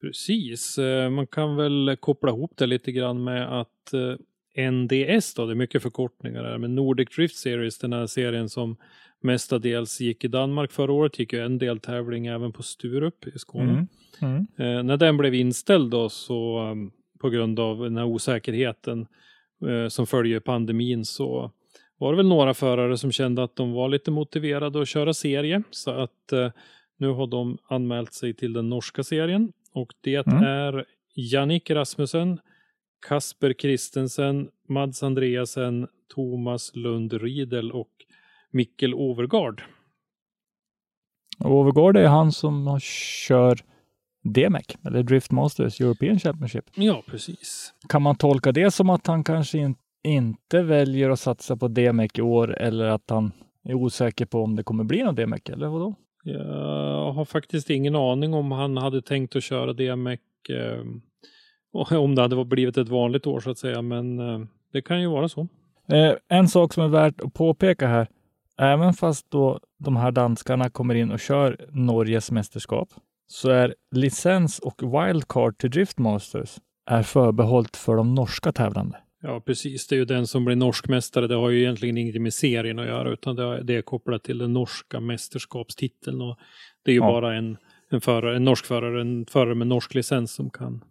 Precis, eh, man kan väl koppla ihop det lite grann med att eh, NDS då, det är mycket förkortningar här, men Nordic Drift Series, den här serien som mestadels gick i Danmark förra året, gick ju en deltävling även på Sturup i Skåne. Mm. Eh, när den blev inställd då så um, på grund av den här osäkerheten eh, som följer pandemin så var det väl några förare som kände att de var lite motiverade att köra serie så att eh, nu har de anmält sig till den norska serien och det Mm. är Jannik Rasmussen, Kasper Kristensen, Mads Andreasen, Thomas Lund Riedel och Mikkel Overgard. Overgaard är han som kör DMEC, eller Drift Masters European Championship. Ja, precis. Kan man tolka det som att han kanske in, inte väljer att satsa på DMEC i år eller att han är osäker på om det kommer bli någon DMEC, eller vadå? Jag har faktiskt ingen aning om han hade tänkt att köra DMEC eh, om det hade blivit ett vanligt år så att säga, men eh, det kan ju vara så. Eh, en sak som är värt att påpeka här, även fast då de här danskarna kommer in och kör Norges mästerskap, så är licens och wildcard till Drift Masters är förbehållt för de norska tävlande. Ja, precis. Det är ju den som blir norsk mästare. Det har ju egentligen inget med serien att göra, utan det är- det är kopplat till den norska mästerskapstiteln. Och det är ju Ja. bara en, en, förare, en norsk förare, en förare med norsk licens som kan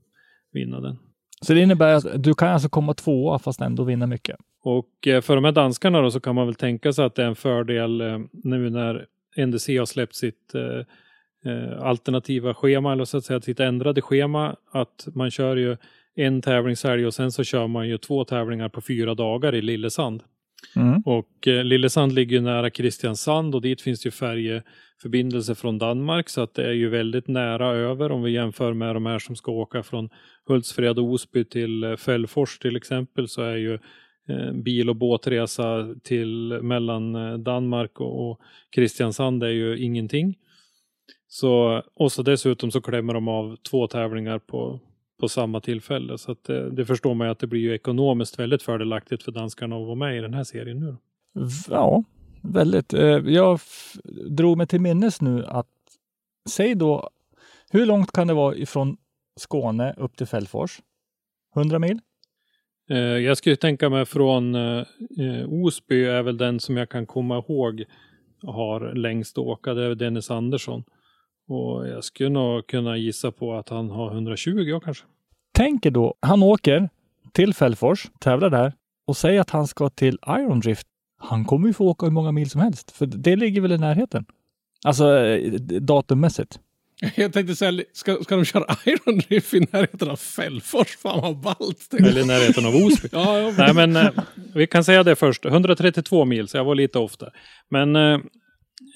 vinna den. Så det innebär att du kan alltså komma tvåa fast ändå vinna mycket. Och eh, för de här danskarna då så kan man väl tänka sig att det är en fördel eh, nu när NDC har släppt sitt eh, alternativa schema, eller så att säga sitt ändrade schema, att man kör ju en tävlingshelg och sen så kör man ju två tävlingar på fyra dagar i Lillesand. Mm. Och eh, Lillesand ligger ju nära Kristiansand och dit finns det ju färjeförbindelse från Danmark så att det är ju väldigt nära över om vi jämför med de här som ska åka från Hultsfred och Osby till eh, Fällfors till exempel så är ju eh, bil och båtresa till mellan eh, Danmark och, och Kristiansand är ju ingenting. Så, och så dessutom så klämmer de av två tävlingar på, på samma tillfälle. Så att det, det förstår man ju att det blir ju ekonomiskt väldigt fördelaktigt för danskarna att vara med i den här serien nu. Ja, väldigt. Eh, Jag drog mig till minnes nu att, säg då, hur långt kan det vara ifrån Skåne upp till Fällfors? 100 mil? Eh, jag skulle tänka mig från eh, eh, Osby är väl den som jag kan komma ihåg har längst att åka. Det är Dennis Andersson. Och jag skulle nog kunna gissa på att han har 120 ja, kanske. Tänker då, han åker till Fällfors, tävlar där och säger att han ska till Iron Drift. Han kommer ju få åka hur många mil som helst, för det ligger väl i närheten. Alltså eh, datummässigt. [laughs] Jag tänkte säga, ska, ska de köra [laughs] Iron Riff i närheten av Fällfors? Fan vad ballt. Eller i närheten av Osby. [laughs] Ja, ja, Nej men eh, vi kan säga det först. 132 mil, så jag var lite ofta. Men eh,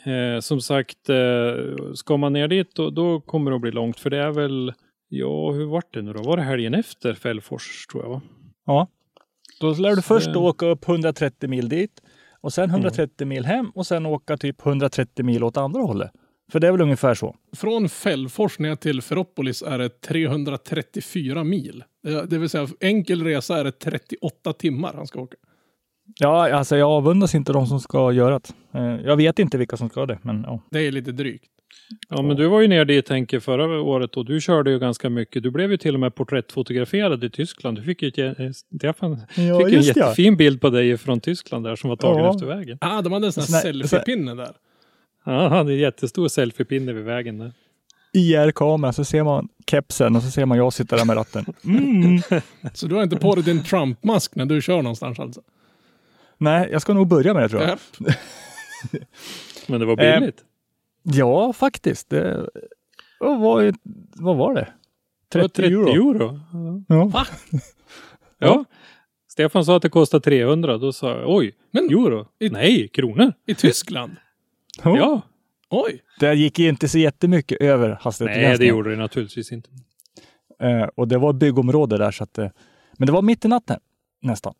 eh, som sagt, eh, ska man ner dit då, då kommer det att bli långt. För det är väl, ja hur vart det nu då? Var det helgen efter Fällfors tror jag va? Ja. Då lär du först åka upp 130 mil dit och sen 130 mil hem och sen åka typ 130 mil åt andra hållet. För det är väl ungefär så. Från Fällfors ner till Ferropolis är det 334 mil. Det det vill säga enkel resa är det 38 timmar han ska åka. Ja, alltså jag avundas inte de som ska göra det. Eh, Jag vet inte vilka som ska det, men ja. Det är lite drygt. Ja, men du var ju nere dit tänker förra året och du körde ju ganska mycket. Du blev ju till och med porträttfotograferad i Tyskland. Du fick ju, ett eh, Stefan fick ju en just ja. jättefin bild på dig från Tyskland där som var tagen Ja. efter vägen. Ah, de hade en sån här här- selfiepinne där. Ja, han hade en jättestor selfiepinne vid vägen där. IR-kamera, så ser man kepsen och så ser man jag sitta där med ratten. Mm. [laughs] Så du har inte på dig din Trump-mask när du kör någonstans alltså? Nej, jag ska nog börja med det tror jag. Ja. [laughs] Men det var Eh, billigt. Ja, faktiskt. Det, vad, var, vad var det? Det var 30, euro. euro. Ja. Ja. Stefan sa att det kostade 300. Då sa jag oj, Men- euro? I- Nej, kronor. I Tyskland? [laughs] Ja. Ja. Oj! Det gick inte så jättemycket över Nej, det gjorde det naturligtvis inte. Eh, och det var byggområde där, så att, eh, men det var mitt i natten nästan.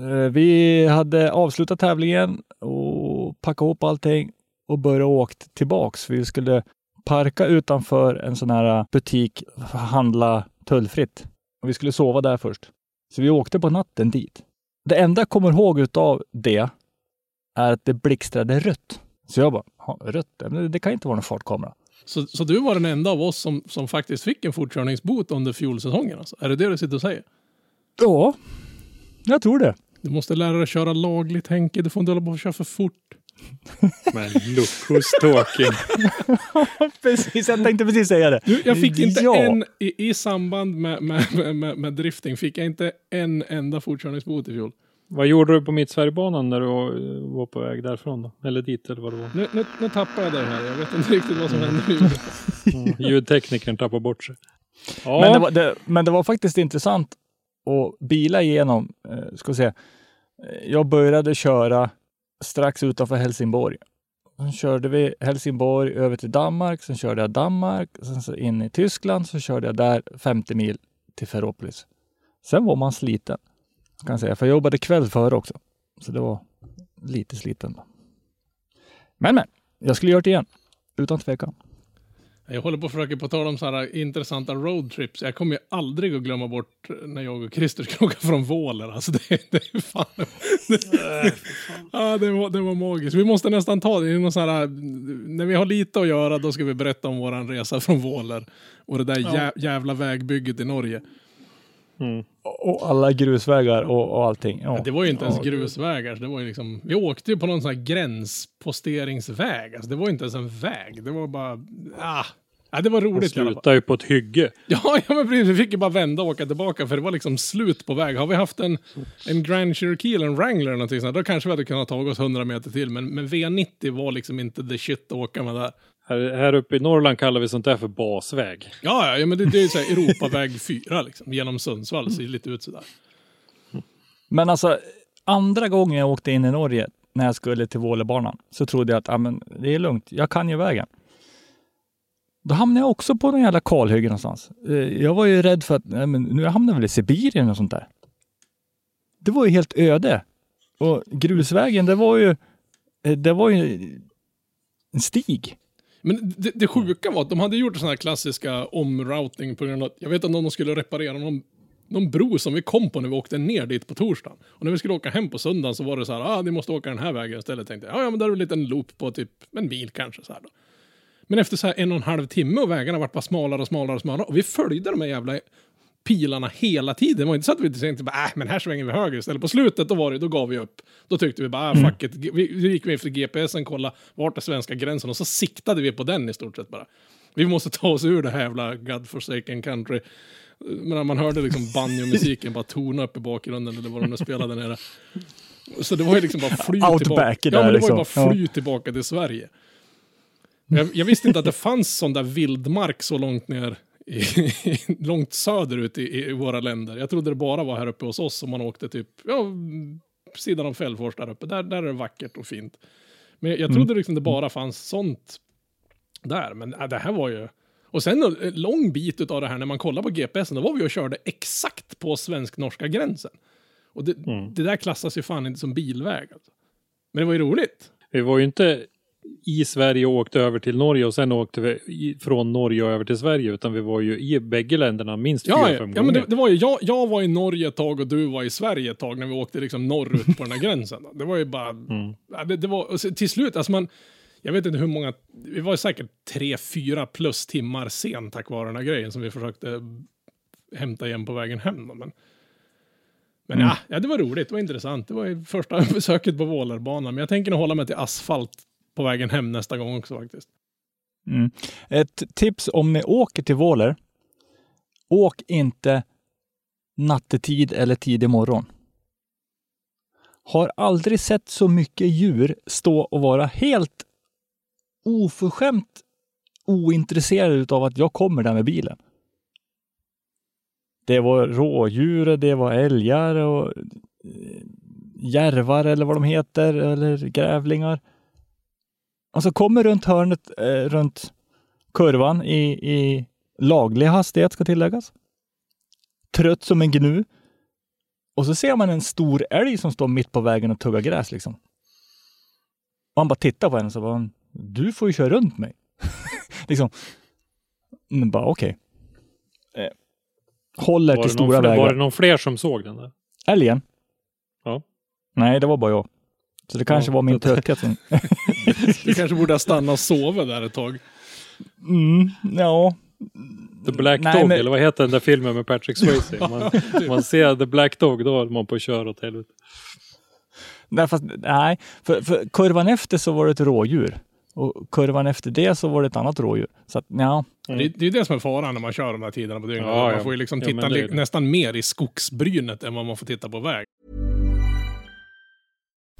Eh, vi hade avslutat tävlingen och packat ihop allting och börjat åka tillbaks. Vi skulle parka utanför en sån här butik, handla tullfritt. Och vi skulle sova där först. Så vi åkte på natten dit. Det enda jag kommer ihåg utav det är att det blixtrade rött. Så jag bara, "Ja, rött? Det kan inte vara någon fartkamera. Så, så du var den enda av oss som, som faktiskt fick en fortkörningsbot under fjolsäsongen alltså? Är det det du sitter och säger? Ja, jag tror det. Du måste lära dig köra lagligt Henke, du får inte hålla på och köra för fort. [laughs] Men look who's talking. [laughs] precis, jag tänkte precis säga det. Du, jag fick inte Ja. en, i, i samband med, med, med, med, med drifting, fick jag inte en enda fortkörningsbot i fjol. Vad gjorde du på Mittsverigebanan när du var- på väg därifrån då? Eller dit eller vad det var? Nu, nu, nu tappar jag dig här, jag vet inte riktigt vad som hände. Ja, ljudteknikern tappade bort sig. Ja, Men, det var, det, men det var faktiskt intressant och bila igenom, eh, ska vi se. Jag började köra strax utanför Helsingborg. Sen körde vi Helsingborg över till Danmark, sen körde jag Danmark, sen så in i Tyskland, så körde jag där 50 mil till Ferropolis. Sen var man sliten, kan jag säga, för jag jobbade kväll före också. Så det var lite sliten. Men men, jag skulle göra det igen, utan tvekan. Jag håller på att försöka på tal om så här intressanta roadtrips. Jag kommer ju aldrig att glömma bort när jag och Christer skulle [laughs] åka från Våler. Alltså det, det är fan... ja, det var, det var magiskt. Vi måste nästan ta det någon sån här... När vi har lite att göra, då ska vi berätta om våran resa från Våler. Och det där jä, jävla vägbygget i Norge. Och alla grusvägar och, och allting. Ja. Det var ju inte ens Ja. grusvägar. Så det var ju liksom, vi åkte ju på någon sån här gränsposteringsväg. Alltså det var inte ens en väg. Det var bara... Ah. Ja, det var det roligt fall. slutade ju på ett hygge. Ja, [laughs] ja men precis. Vi fick ju bara vända och åka tillbaka för det var liksom slut på väg. Har vi haft en, en Grand Cherokee eller en Wrangler eller någonting sånt, då kanske vi hade kunnat ta oss 100 meter till. Men, men V90 var liksom inte the shit att åka med där. Här, här uppe i Norrland kallar vi sånt där för basväg. Ja, ja, ja men det, det är ju så här Europaväg 4 liksom, genom Sundsvall, ser lite ut sådär. Men alltså, andra gången jag åkte in i Norge när jag skulle till Vålebanan så trodde jag att ah, men, det är lugnt, jag kan ju vägen. Då hamnade jag också på någon jävla kalhygge någonstans. Eh, Jag var ju rädd för att nej, men nu hamnar jag väl i Sibirien och sånt där. Det var ju helt öde. Och grusvägen, det var ju, eh, det var ju en stig. Men det, det sjuka var att de hade gjort sådana här klassiska omrouting på grund av att jag vet att någon skulle reparera någon, någon bro som vi kom på när vi åkte ner dit på torsdagen. Och när vi skulle åka hem på söndagen så var det så här, ah, ni måste åka den här vägen istället. Tänkte jag, ja, ja men där är väl en liten loop på typ en mil kanske så här då. Men efter så här en och en halv timme och vägarna vart bara smalare och smalare och smalare och vi följde de här jävla pilarna hela tiden. Det var inte så att vi tänkte bara, äh, men här svänger vi höger istället. På slutet då var det, då gav vi upp. Då tyckte vi bara, ah, fuck it. Vi, gick vi efter GPSen, kolla vart är svenska gränsen och så siktade vi på den i stort sett bara. Vi måste ta oss ur det här jävla godforsaken country. Men man hörde liksom banjo-musiken bara tona upp i bakgrunden eller vad de nu spelade nere. Så det var ju liksom bara fly Outback tillbaka. där Ja, men det liksom. var ju bara fly tillbaka till Sverige. Jag, jag visste inte att det fanns sån där vildmark så långt ner, i, [laughs] långt söderut i, i våra länder. Jag trodde det bara var här uppe hos oss som man åkte typ, ja, sidan av Fällfors där uppe. Där, där är det vackert och fint. Men jag, jag trodde liksom det bara fanns sånt där. Men äh, det här var ju... Och sen en lång bit av det här när man kollar på GPSen, då var vi och körde exakt på svensk-norska gränsen. Och det, det där klassas ju fan inte som bilväg. Alltså. Men det var ju roligt. Vi var ju inte i Sverige och åkte över till Norge och sen åkte vi i, från Norge och över till Sverige utan vi var ju i bägge länderna minst fyra, Ja, fem ja, gånger. ja men det, det var ju, jag, jag var i Norge ett tag och du var i Sverige ett tag när vi åkte liksom norrut på den här gränsen. Det var ju bara, Mm. det, det var, till slut, alltså man, jag vet inte hur många, vi var säkert tre, fyra plus timmar sen tack vare den här grejen som vi försökte hämta igen på vägen hem. Då, men men Mm. ja, ja, det var roligt, det var intressant. Det var ju första [laughs] besöket på Vålerbanan, men jag tänker nog hålla mig till asfalt på vägen hem nästa gång också faktiskt. Mm. Ett tips om ni åker till Våler. Åk inte nattetid eller tidig morgon. Har aldrig sett så mycket djur stå och vara helt oförskämt ointresserade av att jag kommer där med bilen. Det var rådjur, det var älgar och eh, järvar eller vad de heter, eller grävlingar. Och så kommer runt hörnet, eh, runt kurvan i, i laglig hastighet ska tilläggas. Trött som en gnu. Och så ser man en stor älg som står mitt på vägen och tuggar gräs liksom. Och han bara tittar på henne och så bara, du får ju köra runt mig. [laughs] liksom. Men bara okej. Eh, håller till stora fler, vägar. var det någon fler som såg den där? Älgen? Ja. Nej, det var bara jag. Så det kanske Ja, var min det- trötthet som... [laughs] Du kanske borde ha stannat och sovit där ett tag. Mm, ja. The Black Nej, Dog, men- eller vad heter den där filmen med Patrick Swayze? Man, [laughs] man ser The Black Dog, då håller man på att köra åt helvete. Nej, fast, nej. För, för kurvan efter så var det ett rådjur. Och kurvan efter det så var det ett annat rådjur. Så att, ja. Det, det är ju det som är faran när man kör de här tiderna på dygnet. Ja, man ja. får ju liksom Ja, titta det det. nästan mer i skogsbrynet än vad man får titta på väg.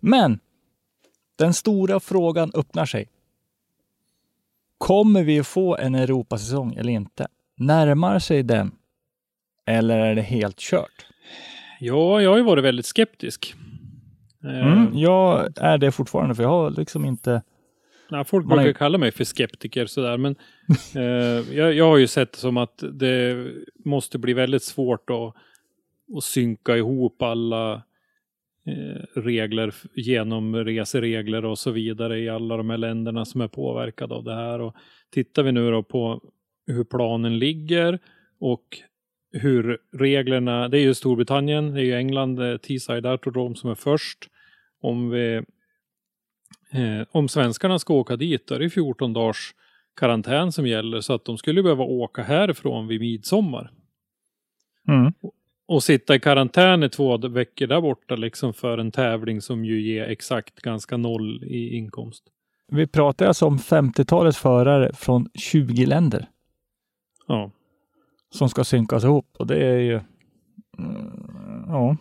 Men den stora frågan öppnar sig. Kommer vi få en Europasäsong eller inte? Närmar sig den? Eller är det helt kört? Ja, jag har ju varit väldigt skeptisk. Eh, Mm, jag är det fortfarande för jag har liksom inte... Nej, folk brukar ju- kalla mig för skeptiker sådär, men eh, [laughs] jag, jag har ju sett det som att det måste bli väldigt svårt att, att synka ihop alla eh, regler, f- genomreseregler och så vidare i alla de här länderna som är påverkade av det här. Och tittar vi nu då på hur planen ligger och hur reglerna, det är ju Storbritannien, det är ju England, eh, Teesside Autodrome som är först. Om vi Eh, om svenskarna ska åka dit då är det 14 dagars karantän som gäller så att de skulle behöva åka härifrån vid midsommar. Mm. Och sitta i karantän i två veckor där borta liksom för en tävling som ju ger exakt ganska noll i inkomst. Vi pratar alltså om 50-talets förare från 20 länder Ja. som ska synkas ihop och det är ju... Mm, ja.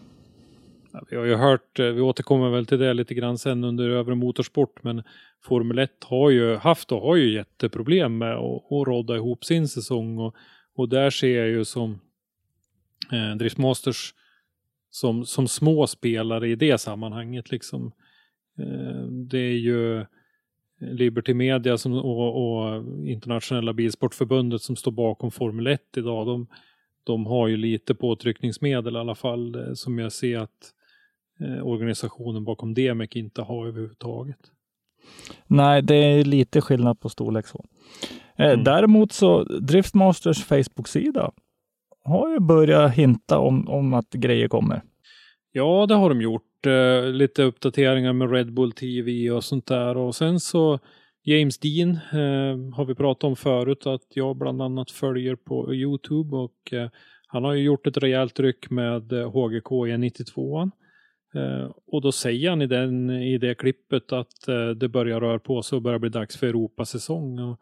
Vi har ju hört, eh, vi återkommer väl till det lite grann sen under övre motorsport, men Formel 1 har ju haft och har ju jätteproblem med att, att rodda ihop sin säsong och, och där ser jag ju som eh, Driftmasters som, som små spelare i det sammanhanget liksom. Eh, det är ju Liberty Media som, och, och Internationella Bilsportförbundet som står bakom Formel 1 idag. De, de har ju lite påtryckningsmedel i alla fall eh, som jag ser att eh, organisationen bakom DMEC inte har överhuvudtaget. Nej, det är lite skillnad på storlek så. Eh, Mm. Däremot så Driftmasters Facebook-sida har ju börjat hinta om, om att grejer kommer. Ja, det har de gjort. Eh, lite uppdateringar med Red Bull TV och sånt där. Och sen så James Dean eh, har vi pratat om förut att jag bland annat följer på Youtube och eh, han har ju gjort ett rejält ryck med eh, HGK i 92 eh, Och då säger han i, den, i det klippet att eh, det börjar röra på sig och börjar bli dags för Europasäsong. Och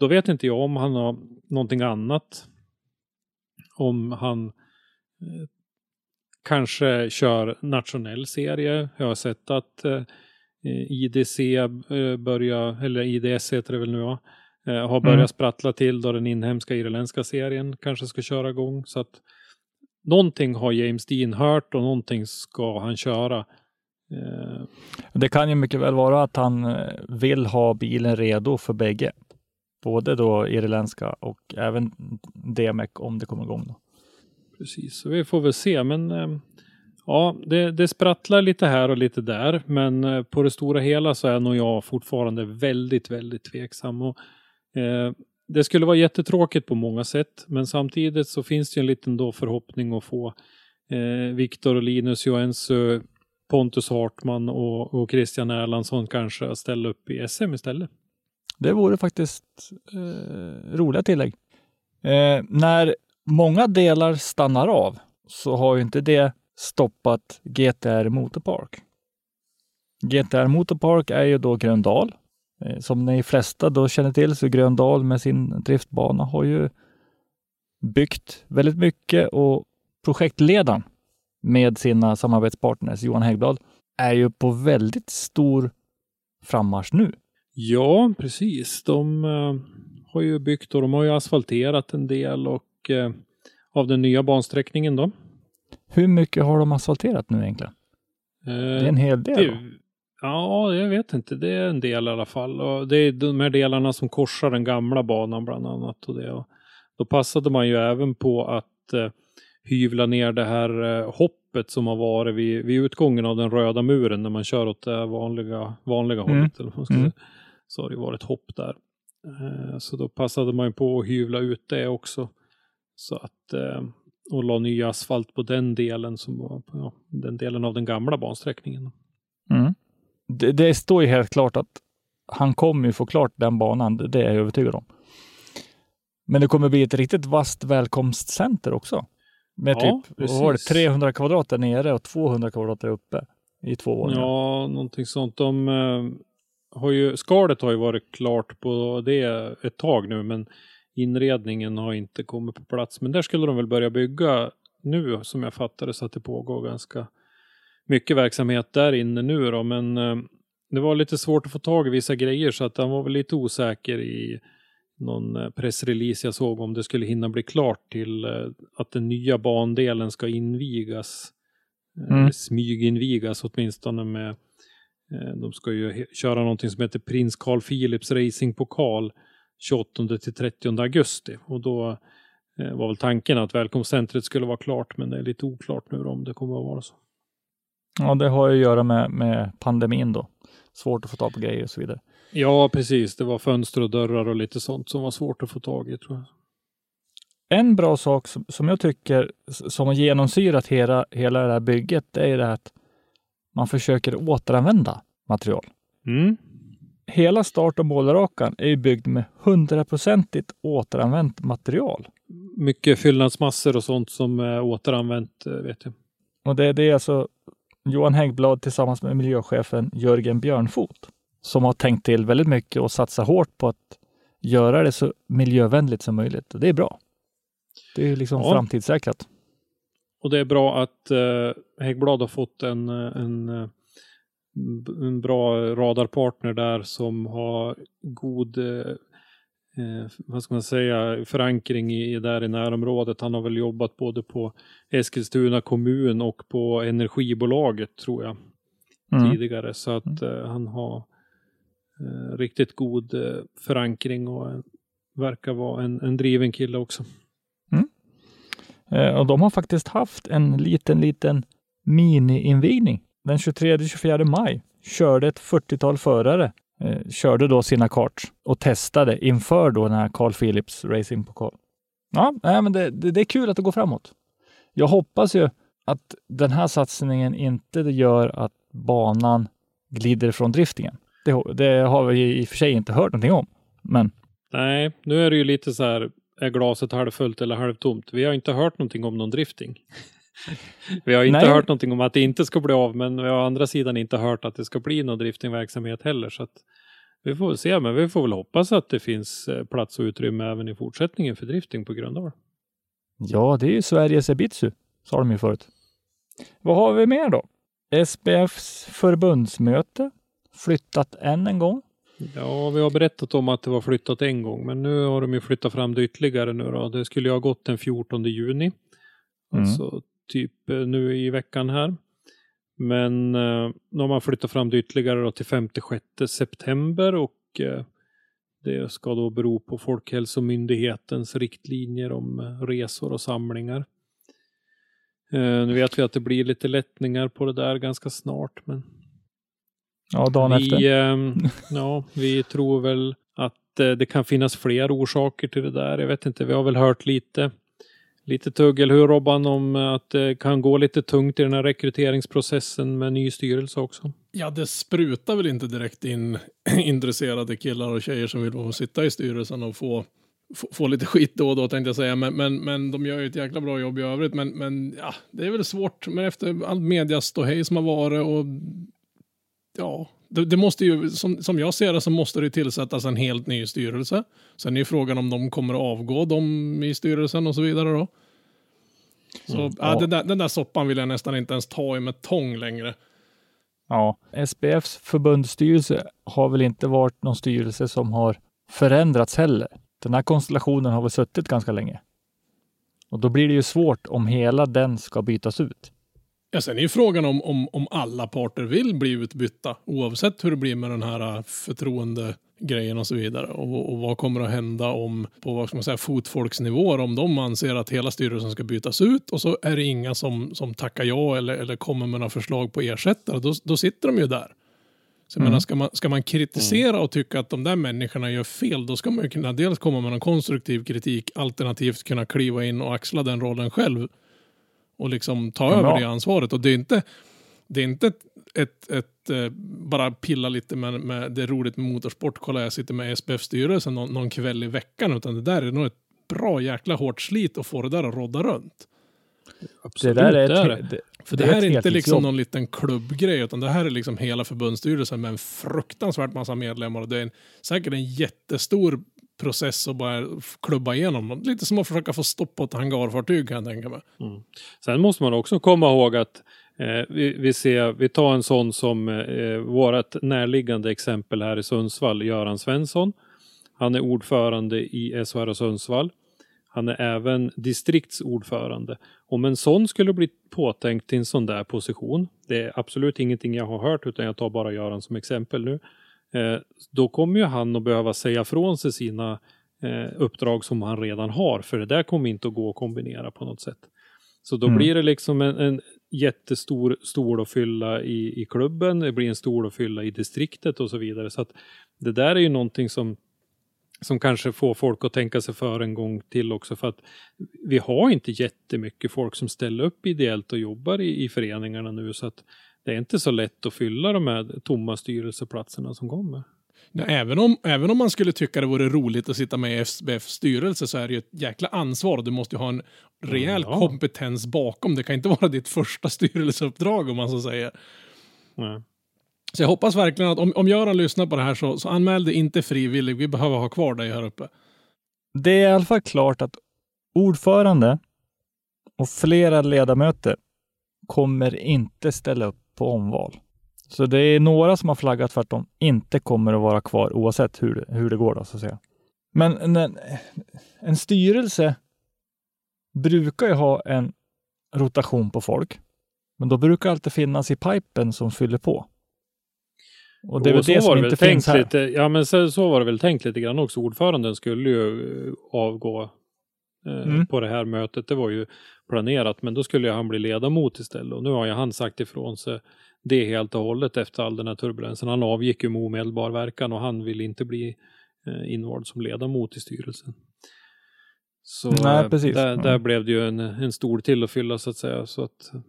då vet inte jag om han har någonting annat. Om han eh, kanske kör nationell serie. Jag har sett att eh, IDC eh, börjar, eller IDS heter det väl nu va, eh, har börjat mm. sprattla till då den inhemska irländska serien kanske ska köra igång. Så att någonting har James Dean hört och någonting ska han köra. Det kan ju mycket väl vara att han vill ha bilen redo för bägge. Både då irländska och även DMEC om det kommer igång. Då. Precis, så vi får väl se. Men eh, Ja, det, det sprattlar lite här och lite där, men eh, på det stora hela så är nog jag fortfarande väldigt, väldigt tveksam. Och, eh, det skulle vara jättetråkigt på många sätt, men samtidigt så finns det en liten då förhoppning att få eh, Viktor och Linus Joensuu, Pontus Hartman och, och Christian Erlandsson kanske att ställa upp i SM istället. Det vore faktiskt eh, roliga tillägg. Eh, när många delar stannar av så har ju inte det stoppat GTR Motorpark. GTR Motorpark är ju då Gröndal. Eh, som ni flesta då känner till så Gröndal med sin driftbana har ju byggt väldigt mycket och projektledaren med sina samarbetspartners Johan Häggblad är ju på väldigt stor frammarsch nu. Ja, precis. De uh, har ju byggt och de har ju asfalterat en del och uh, av den nya bansträckningen då hur mycket har de asfalterat nu egentligen? Eh, det är en hel del. Det, ja, jag vet inte. Det är en del i alla fall. Och det är de här delarna som korsar den gamla banan bland annat. Och det. Och då passade man ju även på att eh, hyvla ner det här eh, hoppet som har varit vid, vid utgången av den röda muren när man kör åt det vanliga, vanliga mm. hållet. Eller vad mm. Så har det varit hopp där. Eh, så då passade man ju på att hyvla ut det också. Så att eh, och la ny asfalt på den delen som var ja, den delen av den gamla bansträckningen. Mm. Det, det, står ju helt klart att han kommer ju få klart den banan, det är jag övertygad om. Men det kommer bli ett riktigt vasst välkomstcenter också. Med ja, typ var det, 300 kvadrat där nere och 200 kvadrat där uppe i två år. Ja, någonting sånt. De, eh, har ju, skalet har ju varit klart på det ett tag nu, men inredningen har inte kommit på plats. Men där skulle de väl börja bygga nu som jag fattade så att det pågår ganska mycket verksamhet där inne nu då. Men eh, det var lite svårt att få tag i vissa grejer så att han var väl lite osäker i någon eh, pressrelease jag såg om det skulle hinna bli klart till eh, att den nya bandelen ska invigas. Mm. Smyginvigas åtminstone med de ska ju köra någonting som heter Prins Carl Philips Racingpokal 28 till 30 augusti. Och då eh, var väl tanken att välkomstcentret skulle vara klart, men det är lite oklart nu om det kommer att vara så. Ja, det har ju att göra med, med pandemin då. Svårt att få tag på grejer och så vidare. Ja, precis. Det var fönster och dörrar och lite sånt som var svårt att få tag i tror jag. En bra sak som, som jag tycker som har genomsyrat hela, hela det här bygget, det är det här att man försöker återanvända material. Mm hela start och målrakan är ju byggd med hundraprocentigt återanvänt material. Mycket fyllnadsmassor och sånt som är återanvänt, eh, vet jag. Och det, det är alltså Johan Häggblad tillsammans med miljöchefen Jörgen Björnfot som har tänkt till väldigt mycket och satsat hårt på att göra det så miljövänligt som möjligt. Och det är bra. Det är liksom ja. framtidssäkrat. Och det är bra att eh, Häggblad har fått en, en eh, en bra radarpartner där som har god eh, eh, vad ska man säga, förankring i, där i närområdet. Han har väl jobbat både på Eskilstuna kommun och på energibolaget tror jag mm. tidigare. Så att mm. eh, han har eh, riktigt god eh, förankring och eh, verkar vara en, en driven kille också. Eh, och de har faktiskt haft en liten, liten mini-invigning den 23-24 maj körde ett 40-tal förare eh, körde då sina karts och testade inför då den här Carl Philips Racing Pokal. Ja, nej, men det, det, det, är kul att det går framåt. Jag hoppas ju att den här satsningen inte gör att banan glider från driftingen. Det, det har vi i och för sig inte hört någonting om. Men Nej, nu är det ju lite så här, är glaset halvfullt eller halvtomt? Vi har inte hört någonting om någon drifting. [laughs] vi har inte Nej. hört någonting om att det inte ska bli av, men vi har å andra sidan inte hört att det ska bli någon driftingverksamhet heller. Så vi får väl se, men vi får väl hoppas att det finns eh, plats och utrymme även i fortsättningen för drifting på Gröndal. ja, det är ju Sveriges Ebitsu, sa de ju förut. Vad har vi mer då? SPFs förbundsmöte flyttat än en gång. Ja, vi har berättat om att det var flyttat en gång, men nu har de ju flyttat fram det ytterligare nu då. Det skulle ju ha gått den 14 juni. Mm. Alltså typ eh, nu i veckan här. Men eh, nu har man flyttat fram det ytterligare då till 5-6 september och eh, det ska då bero på Folkhälsomyndighetens riktlinjer om resor och samlingar. Eh, nu vet vi att det blir lite lättningar på det där ganska snart, men Ja, dagen efter. vi, ehm, [laughs] ja, vi tror väl att eh, det kan finnas fler orsaker till det där. Jag vet inte, vi har väl hört lite, lite tugg, eller hur Robban, om att det kan gå lite tungt i den här rekryteringsprocessen med ny styrelse också. Ja, det sprutar väl inte direkt in [clears throat] intresserade killar och tjejer som vill få sitta i styrelsen och få, få, få lite skit då och då tänkte jag säga. Men, men, men de gör ju ett jäkla bra jobb i övrigt. Men, men ja, det är väl svårt. Men efter all mediaståhej som har varit och ja, det, det måste ju, som, som jag ser det så måste det tillsättas en helt ny styrelse. Sen är ju frågan om de kommer att avgå, de i styrelsen och så vidare då. Så ja, Ja. Den, där, den där soppan vill jag nästan inte ens ta i med tång längre. Ja, SPFs förbundsstyrelse har väl inte varit någon styrelse som har förändrats heller. Den här konstellationen har väl suttit ganska länge. Och då blir det ju svårt om hela den ska bytas ut. Ja, sen är ju frågan om, om, om alla parter vill bli utbytta, oavsett hur det blir med den här äh, förtroendegrejen och så vidare. Och, och vad kommer att hända om, på vad ska man säga, fotfolksnivåer, om de anser att hela styrelsen ska bytas ut och så är det inga som, som tackar ja eller, eller kommer med några förslag på ersättare, då, då sitter de ju där. Så Mm. menar, ska man, ska man kritisera och tycka att de där människorna gör fel, då ska man ju kunna dels komma med någon konstruktiv kritik, alternativt kunna kliva in och axla den rollen själv och liksom ta Ja. över det ansvaret. Och det är inte, det är inte ett, ett, ett eh, bara pilla lite med, med det är roligt med motorsport, kolla jag sitter med SPF-styrelsen någon, någon kväll i veckan, utan det där är nog ett bra jäkla hårt slit att få det där att rodda runt. Det där är, det är ett, det, För det det, är här är inte liksom någon liten klubbgrej, utan det här är liksom hela förbundsstyrelsen med en fruktansvärt massa medlemmar. Och det är en, säkert en jättestor process och bara klubba igenom. Lite som att försöka få stopp på ett hangarfartyg kan jag tänka mig. Mm. Sen måste man också komma ihåg att eh, vi, vi, ser, vi tar en sån som eh, vårt närliggande exempel här i Sundsvall, Göran Svensson. Han är ordförande i SHR Sundsvall. Han är även distriktsordförande. Om en sån skulle bli påtänkt till en sån där position, det är absolut ingenting jag har hört utan jag tar bara Göran som exempel nu. Eh, då kommer ju han att behöva säga från sig sina eh, uppdrag som han redan har, för det där kommer inte att gå att kombinera på något sätt. Så då Mm. blir det liksom en, en jättestor stol att fylla i, i klubben, det blir en stol att fylla i distriktet och så vidare. Så att det där är ju någonting som, som kanske får folk att tänka sig för en gång till också. För att vi har inte jättemycket folk som ställer upp ideellt och jobbar i, i föreningarna nu. Så att det är inte så lätt att fylla de här tomma styrelseplatserna som kommer. Ja, även, om, även om man skulle tycka det vore roligt att sitta med i SBFs styrelse så är det ju ett jäkla ansvar. Du måste ju ha en rejäl Ja. kompetens bakom. Det kan inte vara ditt första styrelseuppdrag om man så säger. Nej. Så jag hoppas verkligen att om, om Göran lyssnar på det här så, så anmäl dig inte frivillig. Vi behöver ha kvar dig här uppe. Det är i alla fall klart att ordförande och flera ledamöter kommer inte ställa upp på omval. Så det är några som har flaggat för att de inte kommer att vara kvar oavsett hur det, hur det går. Då, så att säga. Men en, en styrelse brukar ju ha en rotation på folk. Men då brukar det alltid finnas i pipen som fyller på. Och det är väl det som inte finns här. Lite, ja, men så, så var det väl tänkt lite grann också. Ordföranden skulle ju eh, avgå Mm. på det här mötet. Det var ju planerat, men då skulle han bli ledamot istället. Och nu har ju han sagt ifrån sig det helt och hållet efter all den här turbulensen. Han avgick ju med omedelbar verkan och han vill inte bli eh, invald som ledamot i styrelsen. Så Nej, eh, precis. Där, Mm. där blev det ju en, en stor till att fylla så att säga. Så att Eh,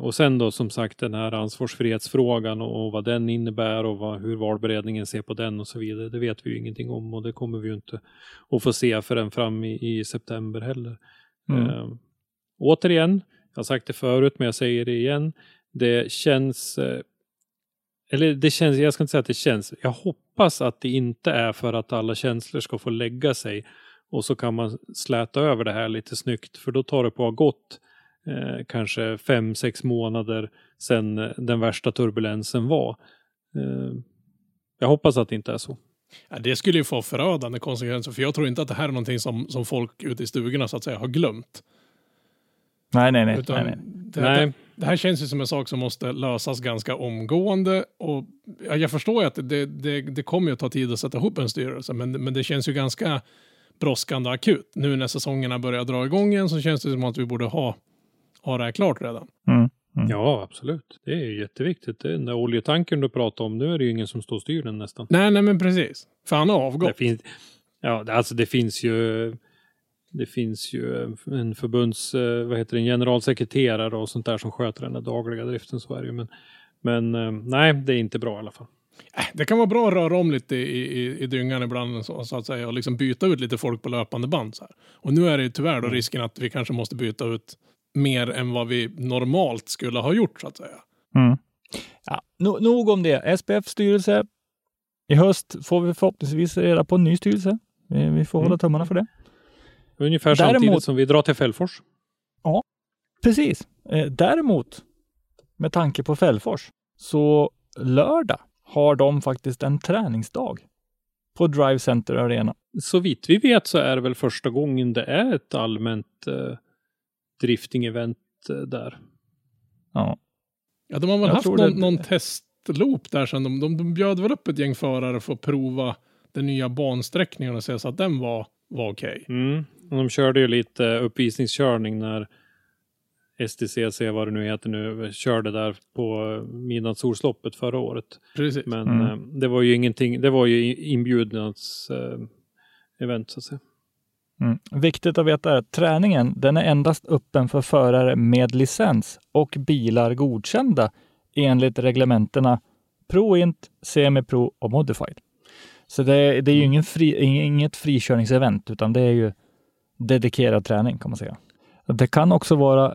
Och sen då som sagt den här ansvarsfrihetsfrågan och, och vad den innebär och vad, hur valberedningen ser på den och så vidare. Det vet vi ju ingenting om och det kommer vi ju inte att få se förrän fram i, i september heller. Mm. Eh, återigen, jag har sagt det förut men jag säger det igen. Det känns, eh, eller det känns, jag ska inte säga att det känns, jag hoppas att det inte är för att alla känslor ska få lägga sig och så kan man släta över det här lite snyggt för då tar det på gått eh, kanske fem, sex månader sedan eh, den värsta turbulensen var. Eh, jag hoppas att det inte är så. Ja, det skulle ju få förödande konsekvenser, för jag tror inte att det här är någonting som, som folk ute i stugorna så att säga har glömt. Nej, nej, nej. Utan nej, nej. Det, Nej. Det, det här känns ju som en sak som måste lösas ganska omgående. Och ja, jag förstår ju att det, det, det kommer ju att ta tid att sätta ihop en styrelse, men, men det känns ju ganska brådskande och akut. Nu när säsongerna börjar dra igång igen så känns det som att vi borde ha, ha det här klart redan. Mm. Ja, absolut. Det är ju jätteviktigt. Det är Den där oljetankern du pratade om, nu är det ju ingen som står och styr den nästan. Nej, nej, men precis. För han har avgått. Det finns, ja, det- alltså det finns ju det finns ju en förbunds, eh, vad heter det, en generalsekreterare och sånt där som sköter den där dagliga driften, så är det ju. Men, men eh, nej, det är inte bra i alla fall. Äh, Det kan vara bra att röra om lite i, i, i dyngan ibland så, så att säga och liksom byta ut lite folk på löpande band. Så här. Och nu är det tyvärr då risken att vi kanske måste byta ut mer än vad vi normalt skulle ha gjort så att säga. Mm. Ja, no, nog om det. SPF styrelse. I höst får vi förhoppningsvis reda på en ny styrelse. Vi, vi får hålla Mm. tummarna för det. Ungefär Däremot- samtidigt som vi drar till Fällfors. Precis. Eh, däremot, med tanke på Fällfors, så lördag har de faktiskt en träningsdag på Drive Center Arena. Så vitt vi vet så är det väl första gången det är ett allmänt eh, drifting-event eh, där. Ja. Ja, de har väl Jag haft någon, det- någon testloop där sen. De, de, de bjöd väl upp ett gäng förare för att prova den nya bansträckningen och se så att den var, var okej. Mm. Och de körde ju lite uppvisningskörning när STCC, vad det nu heter nu, körde där på midnattssolsloppet förra året. Precis. Men Mm. eh, det var ju ingenting, det var ju inbjudnads eh, event så att säga. Mm. Viktigt att veta är att träningen den är endast öppen för förare med licens och bilar godkända enligt reglementena Pro Int, Semi Pro och Modified. Så det, det är ju ingen fri, inget frikörningsevent utan det är ju dedikerad träning kan man säga. Det kan också vara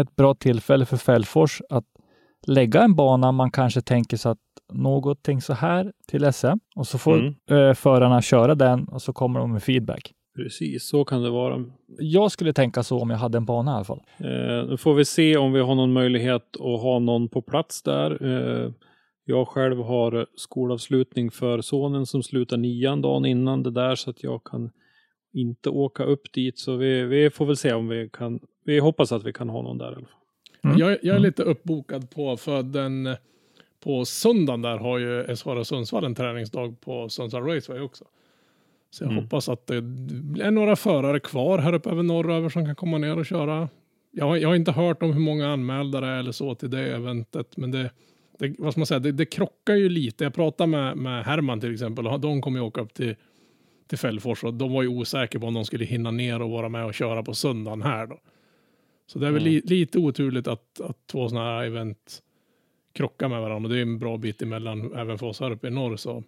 ett bra tillfälle för Fällfors att lägga en bana man kanske tänker sig att någonting så här till SM och så får Mm. eh, förarna köra den och så kommer de med feedback. Precis, så kan det vara. Jag skulle tänka så om jag hade en bana i alla fall. Eh, nu får vi se om vi har någon möjlighet att ha någon på plats där. Eh, jag själv har skolavslutning för sonen som slutar nian dagen innan det där så att jag kan inte åka upp dit. Så vi, vi får väl se om vi kan. Vi hoppas att vi kan ha någon där i alla fall. Mm. Jag, jag är lite uppbokad på, för den på söndagen där har ju SHR Sundsvall en träningsdag på Sundsvall Raceway också. Så jag Mm. hoppas att det är några förare kvar här uppe över norröver som kan komma ner och köra. Jag, har- jag har inte hört om hur många anmälda det är eller så till det eventet, men det, det, vad ska man säga, det, det krockar ju lite. Jag pratade med, med Herman till exempel och de kommer ju åka upp till, till Fällfors och de var ju osäkra på om de skulle hinna ner och vara med och köra på söndagen här då. Så det är väl li, lite oturligt att, att två sådana här event krockar med varandra. Och det är en bra bit emellan även för oss här uppe i norr. Så.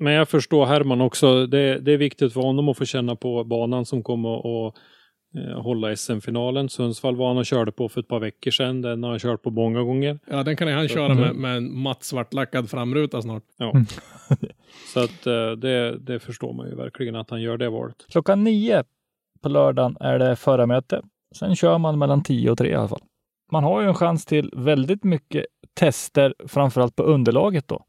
Men jag förstår Herman också. Det, det är viktigt för honom att få känna på banan som kommer att eh, hålla SM-finalen. Sundsvall var han och körde på för ett par veckor sedan. Den har han kört på många gånger. Ja, den kan han köra med, med en matt svartlackad framruta snart. Ja. Så att eh, det, det förstår man ju verkligen att han gör det valet. Klockan nio på lördagen är det förarmöte. Sen kör man mellan 10 och 3 i alla fall. Man har ju en chans till väldigt mycket tester, framförallt på underlaget då.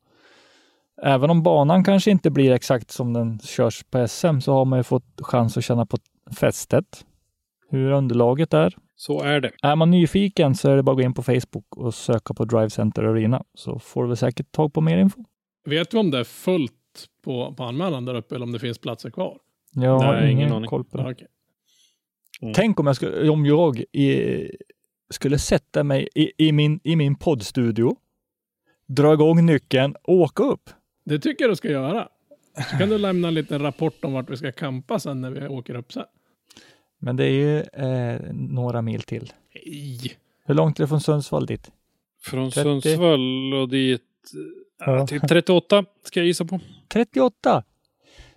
Även om banan kanske inte blir exakt som den körs på SM så har man ju fått chans att känna på fästet, hur underlaget är. Så är det. Är man nyfiken så är det bara att gå in på Facebook och söka på Drive Center Arena så får du säkert tag på mer info. Vet vi om det är fullt på, på anmälan där uppe eller om det finns platser kvar? Jag har Nej, ingen ingen koll på det. Ja, okej. Tänk om jag skulle, om jag i, skulle sätta mig i, i, min, i min poddstudio, dra igång nyckeln och åka upp. Det tycker jag du ska göra. Så kan du lämna en liten rapport om vart vi ska campa sen när vi åker upp sen. Men det är ju eh, några mil till. Nej, Hur långt är det från Sundsvall dit? Från 30. Sundsvall och dit, Ja. typ 38 ska jag gissa på. 38?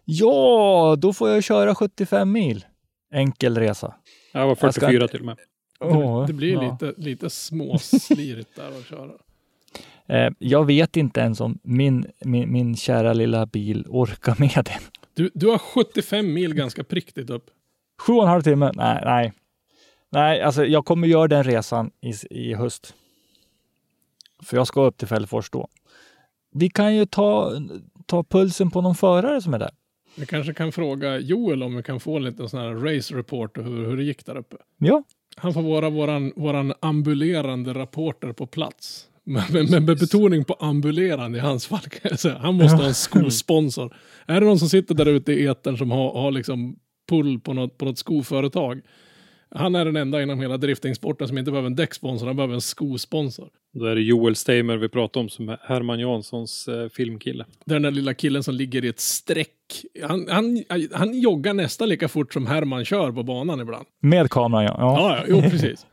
Ja, då får jag köra 75 mil. Enkel resa. Jag var Jag ska 44 till och med. Åh, det blir ja. lite, lite småslirigt där att köra. Eh, jag vet inte ens om min, min, min kära lilla bil orkar med det. Du, du har 75 mil ganska prickigt upp. Sju och en halv timme? Nej, nej. Nej, alltså jag kommer göra den resan i, i höst. För jag ska upp till Fällfors då. Vi kan ju ta, ta pulsen på någon förare som är där. Vi kanske kan fråga Joel om vi kan få lite sån här race report och hur, hur det gick där uppe. Ja, Han får vara våran, våran ambulerande rapporter på plats. Men med, med, med betoning på ambulerande i hans fall. Han måste ha en skosponsor. Är det någon som sitter där ute i etern som har, har liksom pull på något, på något skoföretag? Han är den enda inom hela driftingsporten som inte behöver en däcksponsor, han behöver en skosponsor. Då är det Joel Steimer vi pratar om som är Herman Janssons eh, filmkille. Det är den där lilla killen som ligger i ett streck. Han, han, han joggar nästan lika fort som Herman kör på banan ibland. med kameran ja. ja. Ja, ja jo precis.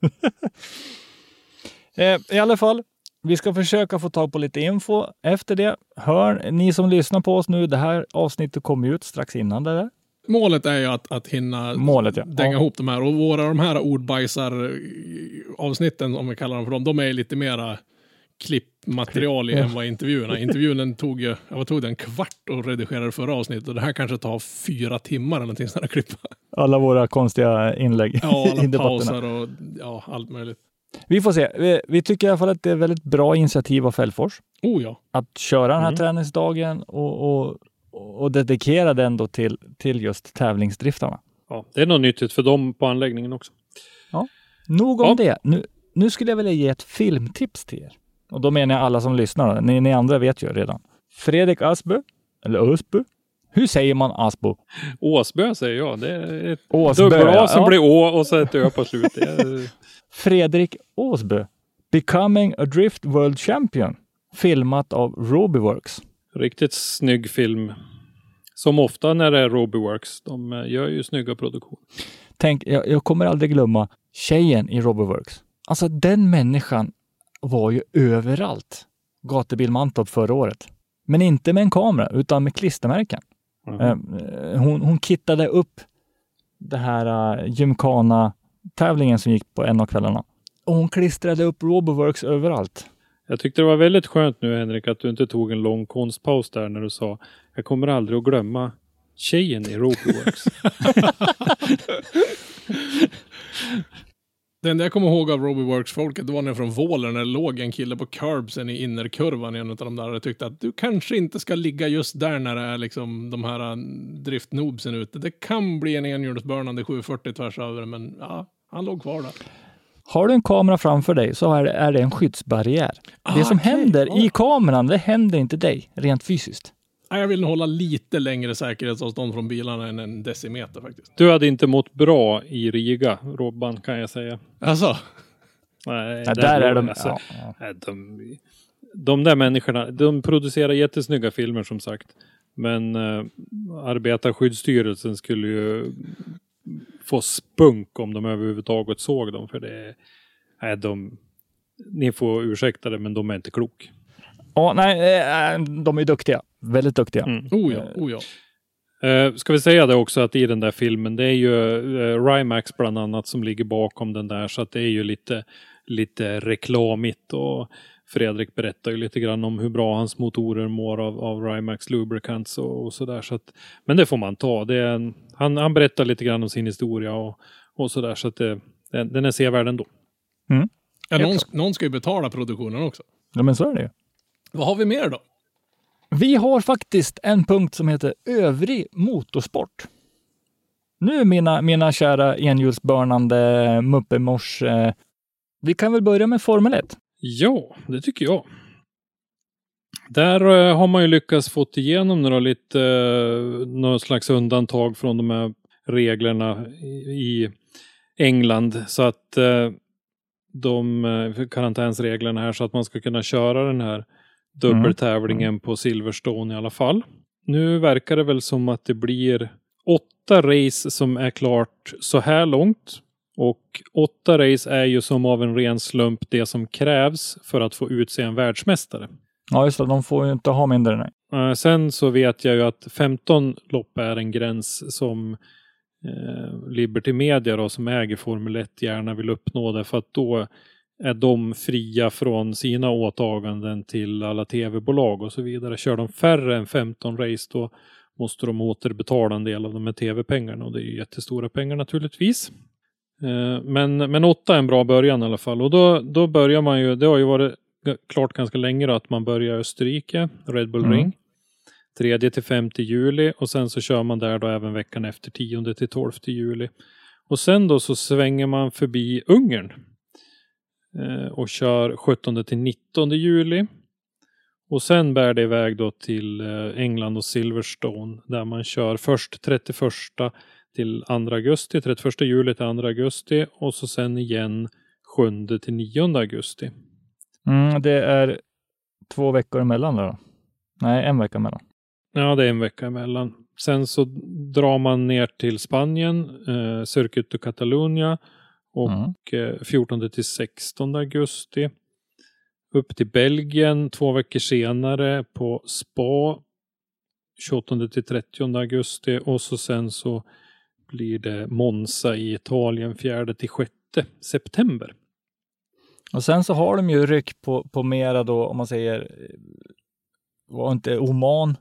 [laughs] Eh, I alla fall, vi ska försöka få tag på lite info. Efter det, hör ni som lyssnar på oss nu, det här avsnittet kommer ut strax innan det där. Målet är ju att, att hinna Målet, ja. dänga Ja. ihop de här. Och våra de här ordbajsar eh, avsnitten, om vi kallar dem för dem, de är lite mera klippmaterial i än vad intervjuerna. Intervjun tog ju, vad tog den, en kvart att redigera det förra avsnittet och det här kanske tar fyra timmar eller någonting sådant att klippa. Alla våra konstiga inlägg Ja, [laughs] alla pauser och ja, allt möjligt. Vi får se. Vi, vi tycker i alla fall att det är väldigt bra initiativ av Fällfors Oh ja. att köra den här Mm. träningsdagen och, och, och dedikera den då till, till just tävlingsdriftarna. Ja, det är något nyttigt för dem på anläggningen också. Nog om Ja. det. Nu, nu skulle jag vilja ge ett filmtips till er. Och då menar jag alla som lyssnar. Ni, ni andra vet ju redan. Fredrik Asbø, eller Ösbö. Hur säger man Asbo? Åsbö säger jag. Det är ett Åsbö, dubbel A ja. som Ja. blir Å och så ett Ö på slutet. [laughs] Fredrik Åsbö. Becoming a Drift World Champion. Filmat av Robyworks. Riktigt snygg film. Som ofta när det är Robyworks. De eh, gör ju snygga produktioner. Tänk, jag, jag kommer aldrig glömma tjejen i Robyworks. Alltså den människan var ju överallt. Gatubil Mantorp förra året. Men inte med en kamera utan med klistermärken. Mhm. Eh, Hon, hon kittade upp det här uh, Gymkhana-tävlingen som gick på en av kvällarna. Och hon klistrade upp Roboworks överallt. Jag tyckte det var väldigt skönt nu Henrik att du inte tog en lång konstpaus där när du sa jag kommer aldrig att glömma tjejen i Robyworks. [laughs] [laughs] Det enda jag kommer ihåg av Robyworks-folket, det var när jag från Våler när det låg en kille på curbsen i innerkurvan i en av de där och tyckte att du kanske inte ska ligga just där när det är liksom de här äh, driftnoobsen ute. Det kan bli en enhjulsburnande 740 tvärs över, men ja, han låg kvar där. Har du en kamera framför dig så är det, en skyddsbarriär. det som Ah, okej. händer i kameran, det händer inte dig rent fysiskt. Ja, Jag vill nog hålla lite längre säkerhetsavstånd från bilarna än en decimeter faktiskt. Du hade inte mått bra i Riga, Robban, kan jag säga. Alltså, Nej, Ja, där är de. alltså, Ja, ja. nej, de, de där människorna, de producerar jättesnygga filmer som sagt. Men eh, Arbetarskyddsstyrelsen skulle ju få spunk om de överhuvudtaget såg dem. För det nej, de, ni får ursäkta det, men de är inte klok. Ja, nej, eh, de är duktiga. Väldigt duktiga. Mm. oh ja, oh ja. Eh, ska vi säga det också att i den där filmen, det är ju eh, Rymax bland annat som ligger bakom den där. Så att det är ju lite, lite reklamigt och Fredrik berättar ju lite grann om hur bra hans motorer mår av, av Rymax Lubricants och, och sådär. Så att, men det får man ta. Det är en, han, han berättar lite grann om sin historia och, och sådär. Så att det, den, den är sevärd ändå. ja någon, någon ska ju betala produktionen också. Ja, men så är det ju. Vad har vi mer då? Vi har faktiskt en punkt som heter övrig motorsport. Nu mina, mina kära enhjulsburnande muppemors. Eh, vi kan väl börja med Formel 1. Ja, det tycker jag. Där eh, har man ju lyckats fått igenom några lite, uh, några slags undantag från de här reglerna i, i England. Så att eh, de uh, karantänsreglerna här så att man ska kunna köra den här dubbeltävlingen på Silverstone i alla fall. Nu verkar det väl som att det blir åtta race som är klart så här långt. Och åtta race är ju som av en ren slump det som krävs för att få utse en världsmästare. Ja, just det. De får ju inte ha mindre. Nej. Eh, Sen så vet jag ju att 15 lopp är en gräns som eh, Liberty Media då, som äger Formel 1 gärna vill uppnå därför att då är de fria från sina åtaganden till alla tv-bolag och så vidare. Kör de färre än 15 race då måste de återbetala en del av de här tv-pengarna och det är ju jättestora pengar naturligtvis. Eh, Men, men åtta är en bra början i alla fall och då, då börjar man ju, det har ju varit klart ganska länge då att man börjar i Österrike, Red Bull Mm. Ring. 3 till 5 juli och sen så kör man där då även veckan efter 10 till 12 juli. Och sen då så svänger man förbi Ungern och kör 17 till 19 juli. Och sen bär det iväg då till eh, England och Silverstone där man kör först 31 till 2 augusti, 31 juli till 2 augusti och så sen igen 7 till 9 augusti. Mm, det är två veckor emellan då. Nej, en vecka emellan. Ja, det är en vecka emellan. Sen så drar man ner till Spanien, eh, Circuit de Catalunya och Mm. eh, 14 till 16 augusti. Upp till Belgien två veckor senare på Spa 28 till 30 augusti och så sen så blir det Monza i Italien 4 till 6 september. Och sen så har de ju ryck på, på mera då, om man säger, eh, var inte Oman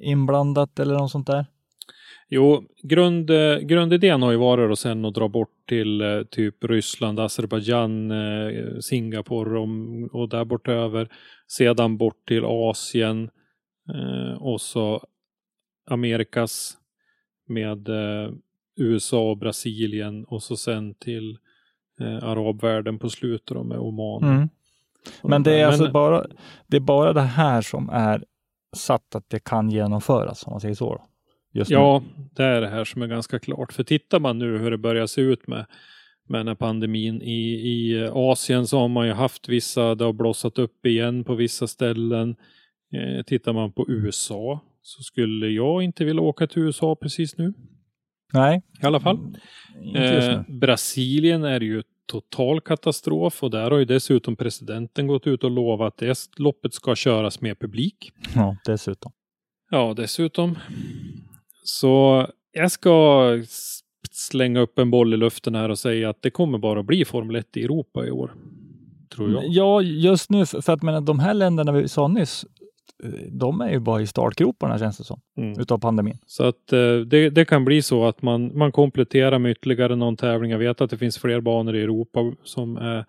inblandat eller något sånt där? Jo, grund, eh, grundidén har ju varit då sen att dra bort till eh, typ Ryssland, Azerbajdzjan, eh, Singapore och, och där bortöver. Sedan bort till Asien och så Amerikas med USA och Brasilien och så sen till arabvärlden på slutet med Oman. Mm. Men det är alltså bara, det är bara det här som är satt att det kan genomföras, om man säger så. Då. Just nu. Ja, det är det här som är ganska klart. För tittar man nu hur det börjar se ut med, med den här pandemin i, i Asien så har man ju haft vissa, det har blossat upp igen på vissa ställen. Eh, tittar man på USA så skulle jag inte vilja åka till USA precis nu. Nej, I alla fall. just Eh. Brasilien är ju total katastrof och där har ju dessutom presidenten gått ut och lovat att det loppet ska köras med publik. Ja, dessutom. Ja, dessutom. Så jag ska slänga upp en boll i luften här och säga att det kommer bara bli Formel 1 i Europa i år. Tror jag. Ja, just nu, för att menar, de här länderna vi sa nyss, de är ju bara i startgroparna känns det som, Mm. utav pandemin. Så att eh, det, det kan bli så att man, man kompletterar med ytterligare någon tävling. Jag vet att det finns fler banor i Europa som är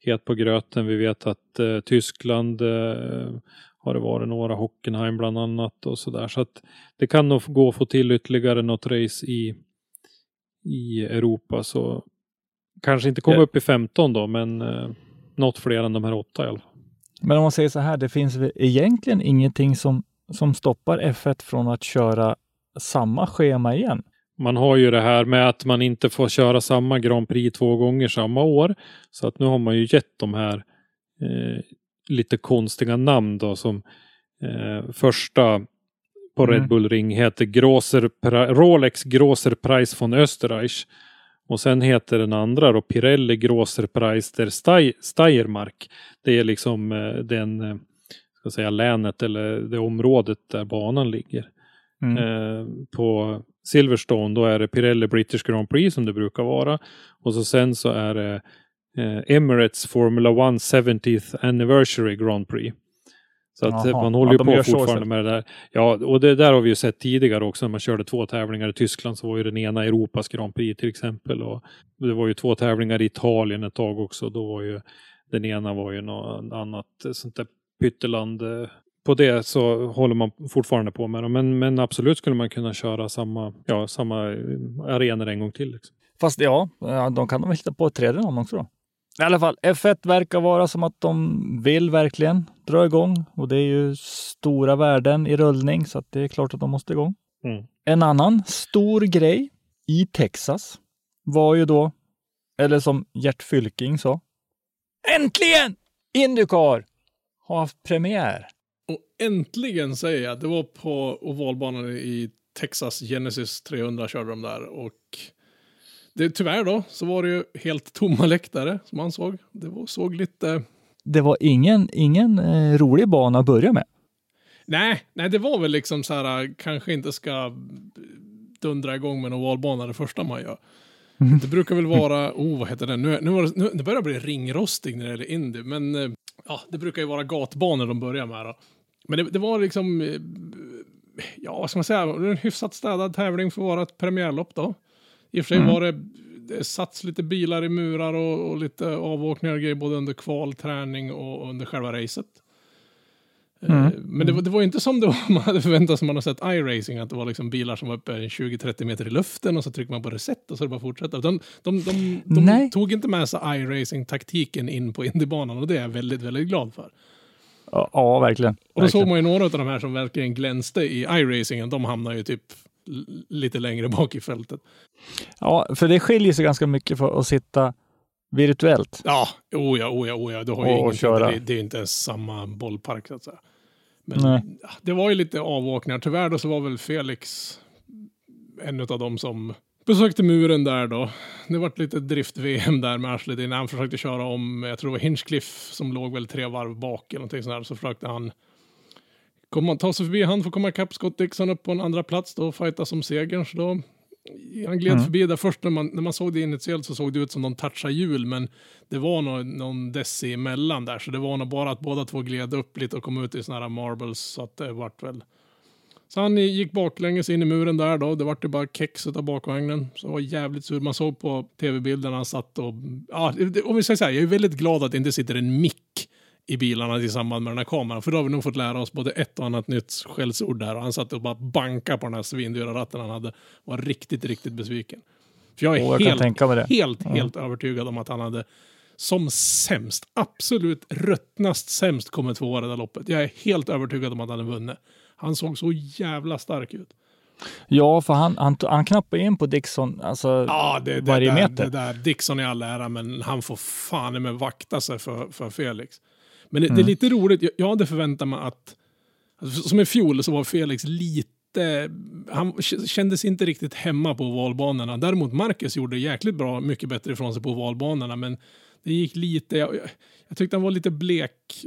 het på gröten. Vi vet att eh, Tyskland eh, har det varit några, Hockenheim bland annat och så där. Så att det kan nog gå att få till ytterligare något race i, i Europa. Så kanske inte komma Ja. upp i 15 då, men eh, något fler än de här åtta i alla fall. Men om man säger så här, det finns egentligen ingenting som, som stoppar F1 från att köra samma schema igen. Man har ju det här med att man inte får köra samma Grand Prix två gånger samma år. Så att nu har man ju gett de här eh, lite konstiga namn då som eh, första på Mm. Red Bull Ring heter Grosser, Pri- Rolex Grosser Preis von Österreich. Och sen heter den andra då Pirelli Grosser Preis der Stei- Steiermark. Det är liksom eh, den, eh, ska säga länet eller det området där banan ligger. Mm. Eh, på Silverstone då är det Pirelli British Grand Prix som det brukar vara. Och så sen så är det Emirates Formula 1 70th Anniversary Grand Prix. Så att eh, Jaha. man håller ju på fortfarande med det där. Ja, och det där har vi ju sett tidigare också när man körde två tävlingar i Tyskland så var ju den ena Europas Grand Prix till exempel. Och det var ju två tävlingar i Italien ett tag också. Då var ju den ena var ju något annat eh, sånt där pytteland. eh, På det så håller man fortfarande på med det. Men, men absolut skulle man kunna köra samma, ja, samma eh, arenor en gång till. Liksom. Fast ja, de kan de hitta på ett tredje namn också då. I alla fall, F1 verkar vara som att de vill verkligen dra igång och det är ju stora värden i rullning så att det är klart att de måste igång. Mm. En annan stor grej i Texas var ju då, eller som Gert Fylking sa, Äntligen! Indycar har haft premiär. Och äntligen säger jag, det var på ovalbanan i Texas Genesis 300 körde de där och det, tyvärr då så var det ju helt tomma läktare som man såg. Det var, såg lite... Det var ingen, ingen eh, rolig bana att börja med. Nej, nej, det var väl liksom så här, kanske inte ska dundra igång med någon valbana det första man gör. Det brukar väl vara, oh vad heter det, nu, nu, det, nu det börjar bli ringrostig när det gäller Indy, men eh, ja, det brukar ju vara gatbanor de börjar med då. Men det, det var liksom, eh, ja vad ska man säga, det en hyfsat städad tävling för att vara ett premiärlopp då. I och för sig var det, det satts lite bilar i murar och, och lite avåkningar och grejer både under kval, träning och under själva racet. Eh, Men det, var- det var inte som det var, [laughs] man hade förväntat sig man har sett iRacing, att det var liksom bilar som var uppe 20-30 meter i luften och så trycker man på reset och så är det bara fortsätta. De, de, de Nej. tog inte med sig iRacing-taktiken in på Indybanan och det är jag väldigt, väldigt glad för. Ja, ja verkligen. Och då verkligen. såg man ju några av de här som verkligen glänste i iRacingen, de hamnar ju typ lite längre bak i fältet. Ja, för det skiljer sig ganska mycket för att sitta virtuellt. Ja, oh ja, oh ja, oh ja. Du har ju Och köra. det, det är inte ens samma bollpark så att säga. Men Nej. det var ju lite avåkningar. Tyvärr då så var väl Felix en av dem som besökte muren där då. Det vart lite drift-VM där med arslet innan han försökte köra om, jag tror det var Hinchcliffe som låg väl tre varv bak eller någonting sånt där. Så försökte han komma, ta sig förbi han, får komma ikapp Scott Dixon upp på en andra plats då och fighta som segern. Så då han gled förbi där först när man, när man såg det initiellt så såg det ut som de touchade hjul men det var någon, någon deci emellan där så det var nog bara att båda två gled upp lite och kom ut i såna här marbles så att det vart väl så han gick baklänges in i muren där då. Det vart ju bara kex av bakvagnen. Så det var jävligt sur. Man såg på tv-bilden han satt och... Ja, om vi säger så här, jag är väldigt glad att det inte sitter en mick i bilarna i samband med den här kameran. För då har vi nog fått lära oss både ett och annat nytt skällsord där. Och han satt och bara bankade på den här svindyra ratten han hade. Var riktigt, riktigt besviken. För jag är Åh, jag helt, mig det. helt, helt övertygad om att han hade som sämst, absolut ruttnast sämst kommit tvåa det där loppet. Jag är helt övertygad om att han hade vunnit. Han såg så jävla stark ut. Ja, för han, han, han knappade in på Dixon alltså, Ja, det, det, varje meter. det där. Dixon i all ära, men han får fan med vakta sig för, för Felix. Men det, det är Mm. lite roligt. Jag, hade förväntat mig att... Alltså, som i fjol så var Felix lite... Han kändes inte riktigt hemma på valbanorna. Däremot Marcus gjorde jäkligt bra, mycket bättre ifrån sig på valbanorna. Men det gick lite... Jag, jag, tyckte han var lite blek,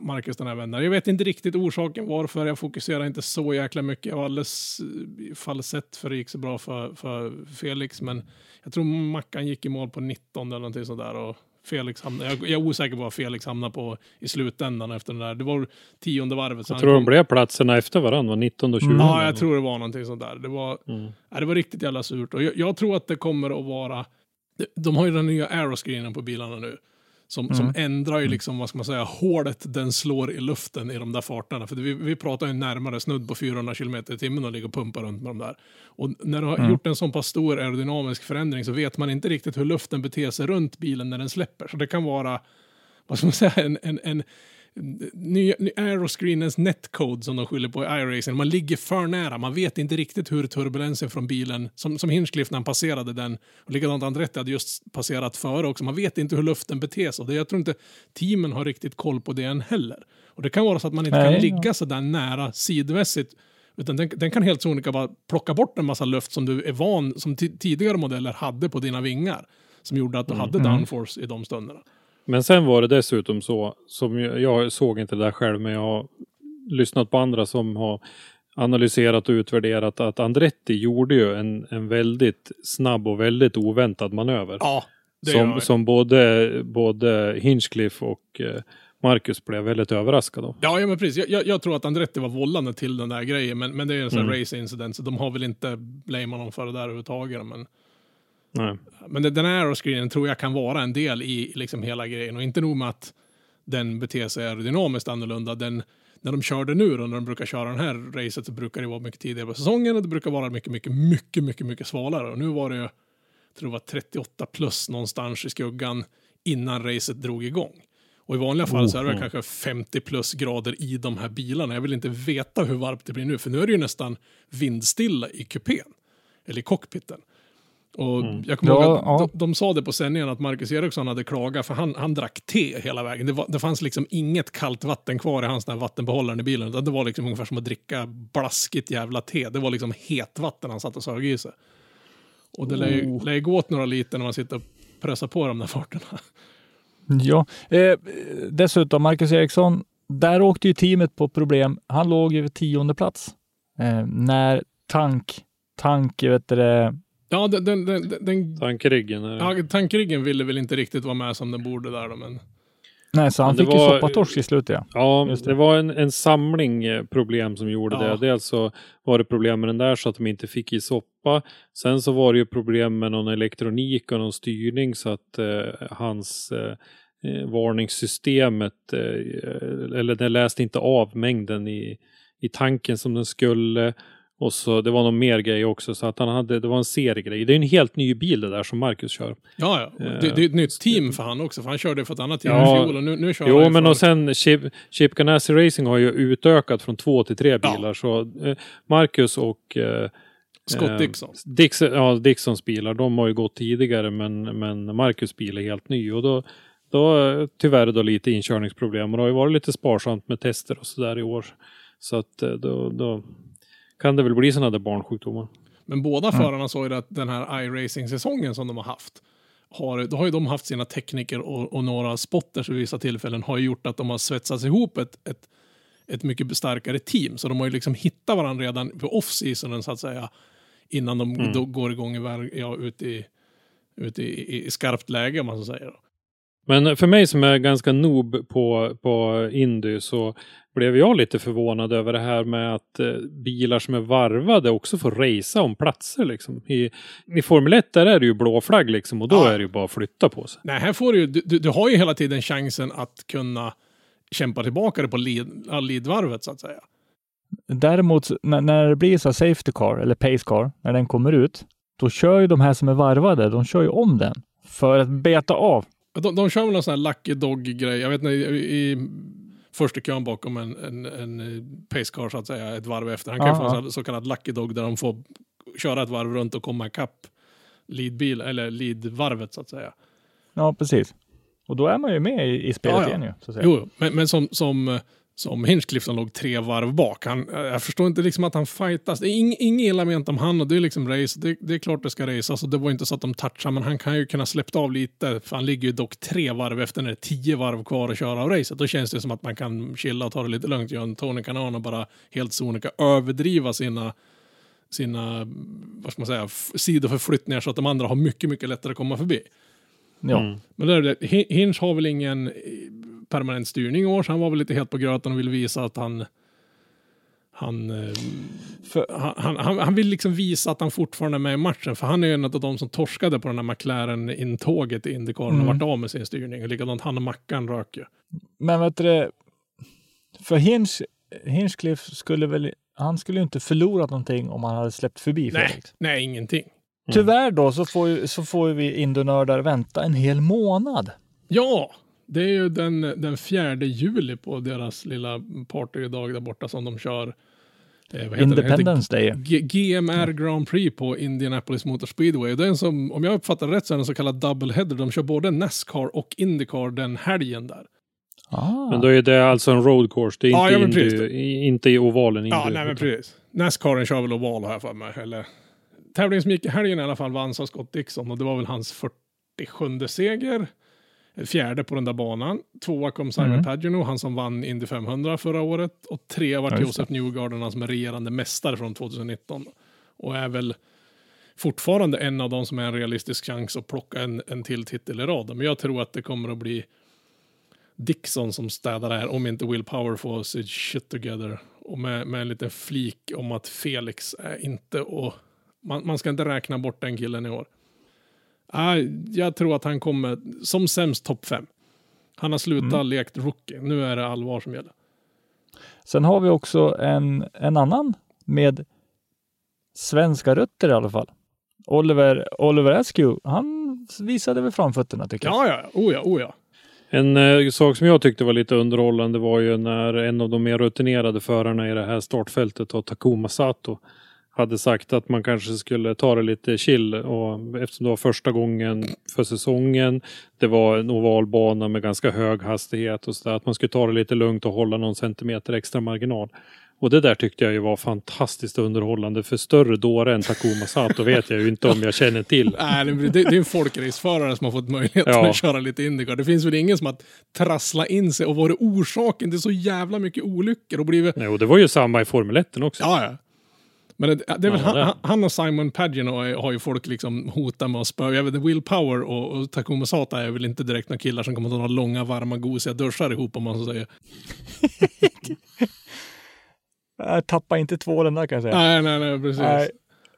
Marcus den här vändan. Jag vet inte riktigt orsaken varför. Jag fokuserar inte så jäkla mycket. Jag var alldeles eh, falsett för det gick så bra för, för Felix. Men jag tror Mackan gick i mål på 19 eller någonting sådär. Och Felix hamnade, jag, jag är osäker på vad Felix hamnade på i slutändan efter den där. Det var tionde varvet. Jag tror de blev platserna efter varandra, 19 och 20. Ja, jag tror det var någonting sånt där. Det var, Mm. ja, det var riktigt jävla surt. Och jag, jag tror att det kommer att vara... De, de har ju den nya aeroscreenen på bilarna nu. Som, som ändrar ju liksom, vad ska man säga, hålet den slår i luften i de där farterna. För vi, vi pratar ju närmare snudd på 400 km i timmen och ligger och pumpar runt med de där. Och när du har gjort en sån pass stor aerodynamisk förändring så vet man inte riktigt hur luften beter sig runt bilen när den släpper. Så det kan vara, vad ska man [laughs] säga, en, en, en aeroscreenens netcode som de skyller på i iRacing. Man ligger för nära, man vet inte riktigt hur turbulensen från bilen, som, som Hinchcliffe när han passerade den, och likadant Andretti hade just passerat före också, man vet inte hur luften beter sig. Jag tror inte teamen har riktigt koll på det än heller. Och det kan vara så att man inte Nej, kan ja. ligga så där nära sidmässigt utan den, den kan helt sonika bara plocka bort en massa luft som du är van, som ti- tidigare modeller hade på dina vingar. Som gjorde att du hade downforce i de stunderna. Men sen var det dessutom så, som jag, jag såg inte det där själv, men jag har lyssnat på andra som har analyserat och utvärderat att Andretti gjorde ju en, en väldigt snabb och väldigt oväntad manöver. Ja, det gör som, jag. som både, både Hinchcliffe och eh, Marcus blev väldigt överraskade av. Ja, ja men precis. Jag, jag, tror att Andretti var vållande till den där grejen, men, men det är en sån här Mm. race incident, så de har väl inte blamat någon för det där överhuvudtaget. Men, Nej. men den här aeroscreenen tror jag kan vara en del i liksom hela grejen. Och inte nog med att den beter sig aerodynamiskt annorlunda. Den, när de körde nu då, när de brukar köra den här racet så brukar det vara mycket tidigare på säsongen och det brukar vara mycket, mycket, mycket, mycket, mycket svalare. Och nu var det ju, tror det var 38 plus någonstans i skuggan innan racet drog igång. Och i vanliga fall så är det kanske 50 plus grader i de här bilarna. Jag vill inte veta hur varmt det blir nu, för nu är det ju nästan vindstilla i kupén. Eller i cockpiten. Och jag kommer Ja, ihåg att ja. de, de sa det på sändningen att Marcus Eriksson hade klagat för han, han drack te hela vägen. Det, var, det fanns liksom inget kallt vatten kvar i hans vattenbehållaren i bilen. Det var liksom ungefär som att dricka blaskigt jävla te. Det var liksom hetvatten han satt och sög i sig. Och det lär ju, Oh. lär ju gå åt några liter när man sitter och pressar på de där farterna. Ja, eh, dessutom Marcus Eriksson, där åkte ju teamet på problem. Han låg ju vid tionde plats eh, när tank, tank, vet du det, Ja, den, den, den, den det. ja, tankriggen ville väl inte riktigt vara med som den borde där då, men nej, så han det fick ju var- soppatorsk i slutet. Ja. Ja, det. det var en, en samling eh, problem som gjorde Ja. det. Dels så var det problem med den där så att de inte fick i soppa. Sen så var det ju problem med någon elektronik och någon styrning så att eh, hans eh, eh, varningssystemet, eh, eller den läste inte av mängden i, i tanken som den skulle. Och så det var någon mer grej också så att han hade, det var en seriegrej. Det är en helt ny bil det där som Marcus kör. ja, ja. Eh, Det, det är ett nytt team för han också, för han körde för ett annat team Ja. i fjol och nu, nu kör han Jo, men för- och sen Chip, Chip Ganassi Racing har ju utökat från två till tre Ja. bilar. Så eh, Marcus och eh, Scott eh, Dixon. Dix, ja, Dixons bilar, de har ju gått tidigare men, men Marcus bil är helt ny. Och då, då tyvärr då lite inkörningsproblem. Och det har ju varit lite sparsamt med tester och sådär i år. Så att då, då kan det väl bli sådana där barnsjukdomar. Men båda förarna sa ju att den här iRacing-säsongen som de har haft, har, då har ju de haft sina tekniker och, och några spotters vid vissa tillfällen har ju gjort att de har svetsats ihop ett, ett, ett mycket starkare team. Så de har ju liksom hittat varandra redan på off-seasonen så att säga, innan de då går igång i, ja, ut i, ut i, i, skarpt läge om man så säger. Men för mig som är ganska noob på, på Indy så blev jag lite förvånad över det här med att eh, bilar som är varvade också får racea om platser liksom. I, I Formel 1 där är det ju blå flagg liksom och då Ja. är det ju bara att flytta på sig. Nej, här får du ju, du, du, har ju hela tiden chansen att kunna kämpa tillbaka det på lead, ja, leadvarvet så att säga. Däremot när, när det blir så här safety car eller pace car, när den kommer ut, då kör ju de här som är varvade, de kör ju om den för att beta av. De, de kör väl någon sån här lucky dog-grej. Jag vet inte, i, i första kön bakom en, en, en eh, pace car så att säga, ett varv efter. Han kan ju få en så kallad lucky dog där de får köra ett varv runt och komma ikapp leadbil, eller leadvarvet så att säga. Ja, precis. Och då är man ju med i, i spelet Ja, ja. igen ju. Så att säga. Jo, men, men som, som, som Hinchcliffe som låg tre varv bak. Han, jag förstår inte liksom att han fightas. Det är ing, inget illa ment om han och det är liksom race. Det, det är klart det ska racas och det var inte så att de touchar men han kan ju kunna släppt av lite. För han ligger ju dock tre varv efter när det är tio varv kvar att köra av racet. Då känns det som att man kan chilla och ta det lite lugnt. Göra en Tony Kanan och bara helt sonika överdriva sina sina, vad ska man säga, sidoförflyttningar så att de andra har mycket, mycket lättare att komma förbi. Ja. Mm. Men det är det. Hin- Hinch har väl ingen eh, permanent styrning i år, så han var väl lite het på gröten och ville visa att han han, eh, För, han, han, han, vill liksom visa att han fortfarande är med i matchen, för han är ju en av de som torskade på den här McLaren-intåget i Indycar och Mm. varit av med sin styrning. Och likadant han och Mackan rök ju. men vet du för Hinch, Hinchcliffe skulle väl, han skulle ju inte förlorat någonting om han hade släppt förbi Nej, Felix. nej, ingenting. Tyvärr då så får, ju, så får ju vi indonördar vänta en hel månad. Ja, det är ju den, den 4 juli på deras lilla partydag där borta som de kör. Eh, vad heter det? Independence Day. G- GMR Grand Prix på Indianapolis Motor Speedway. Det är en som, om jag uppfattar rätt så är det en så kallad double header. De kör både Nascar och Indycar den helgen där. Ah. Men då är det alltså en road course. Det är Ja, inte, ja, men Indy, inte i ovalen. Ja, Indy, nej men precis. Nascaren kör väl oval här för mig. Eller, tävlingen som gick i helgen i alla fall vanns av Scott Dixon och det var väl hans 47 seger. Fjärde på den där banan. Tvåa kom Simon Mm. Pagino, han som vann Indy 500 förra året. Och trea var Ja, Joseph Newgarden, han som är regerande mästare från 2019. Och är väl fortfarande en av de som är en realistisk chans att plocka en, en till titel i rad. Men jag tror att det kommer att bli Dixon som städar det här om inte Will Power får sitt shit together. Och med, med en liten flik om att Felix är inte och man, man ska inte räkna bort den killen i år. Nej, jag tror att han kommer som sämst topp fem. Han har slutat lekt rookie. Nu är det allvar som gäller. Sen har vi också en, en annan med svenska rötter i alla fall. Oliver, Oliver Askew, han visade väl framfötterna tycker jag. Ja, ja, oh ja, oh ja. En eh, sak som jag tyckte var lite underhållande var ju när en av de mer rutinerade förarna i det här startfältet, och Takuma Sato, hade sagt att man kanske skulle ta det lite chill och eftersom det var första gången för säsongen. Det var en ovalbana med ganska hög hastighet och så där, att man skulle ta det lite lugnt och hålla någon centimeter extra marginal. Och det där tyckte jag ju var fantastiskt underhållande. För större dåre än Takuma Sato vet jag ju inte om jag känner till. [laughs] Nej, det, det är en folkraceförare som har fått möjligheten Ja. att [laughs] köra lite Indycar. Det finns väl ingen som har trasslat in sig och varit orsaken till så jävla mycket olyckor och blivit... Nej, och det var ju samma i Formel 1 också. Ja, ja. Men det, det är väl han, han och Simon Pagino har ju folk liksom hotat med att spöa. Jag vet inte, Will Power och, och Takuma Sato är väl inte direkt några killar som kommer att ta några långa, varma, gosiga duschar ihop om man så säger. [laughs] Jag tappar inte tvålen där kan jag säga. Nej, nej, nej, precis. Nej.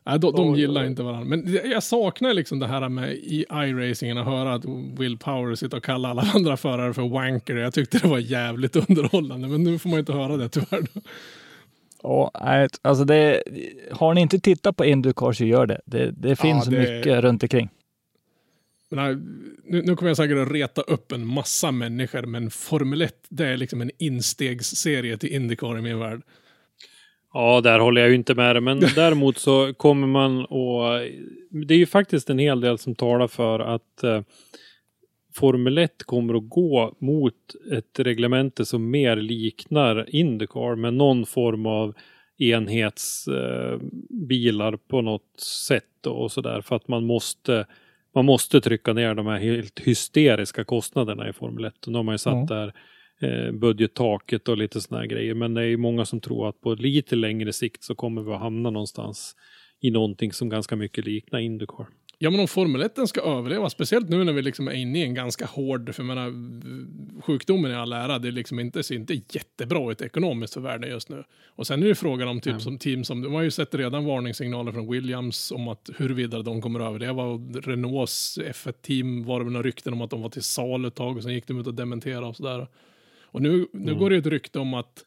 Nej, de, de gillar inte varandra. Men jag saknar liksom det här med i iRacingen att höra att Will Power sitter och kallar alla andra förare för wanker. Jag tyckte det var jävligt [laughs] underhållande, men nu får man inte höra det tyvärr. Ja, nej, alltså det, har ni inte tittat på Indycar så gör det. Det, det finns det- mycket runt omkring. Men, nu, nu kommer jag säkert att reta upp en massa människor, men Formel 1 det är liksom en instegsserie till Indycar i min värld. Ja, där håller jag ju inte med dig. Men [laughs] däremot så kommer man och Det är ju faktiskt en hel del som talar för att eh, Formel 1 kommer att gå mot ett reglemente som mer liknar Indycar med någon form av enhetsbilar eh, på något sätt och sådär för att man måste man måste trycka ner de här helt hysteriska kostnaderna i Formel 1. Och nu har man ju satt Ja. där eh, budgettaket och lite sådana här grejer. Men det är ju många som tror att på lite längre sikt så kommer vi att hamna någonstans i någonting som ganska mycket liknar Indycar. Ja, men om Formel 1 ska överleva, speciellt nu när vi liksom är inne i en ganska hård, för jag menar, sjukdomen i all ära, det är liksom inte, ser inte jättebra ut ekonomiskt för världen just nu. Och sen är det frågan om typ som team som, de har ju sett redan varningssignaler från Williams om att huruvida de kommer att överleva och Renaults F1-team var det några rykten om att de var till salu ett tag och sen gick de ut och dementerade och sådär. Och nu, nu går det ju ett rykte om att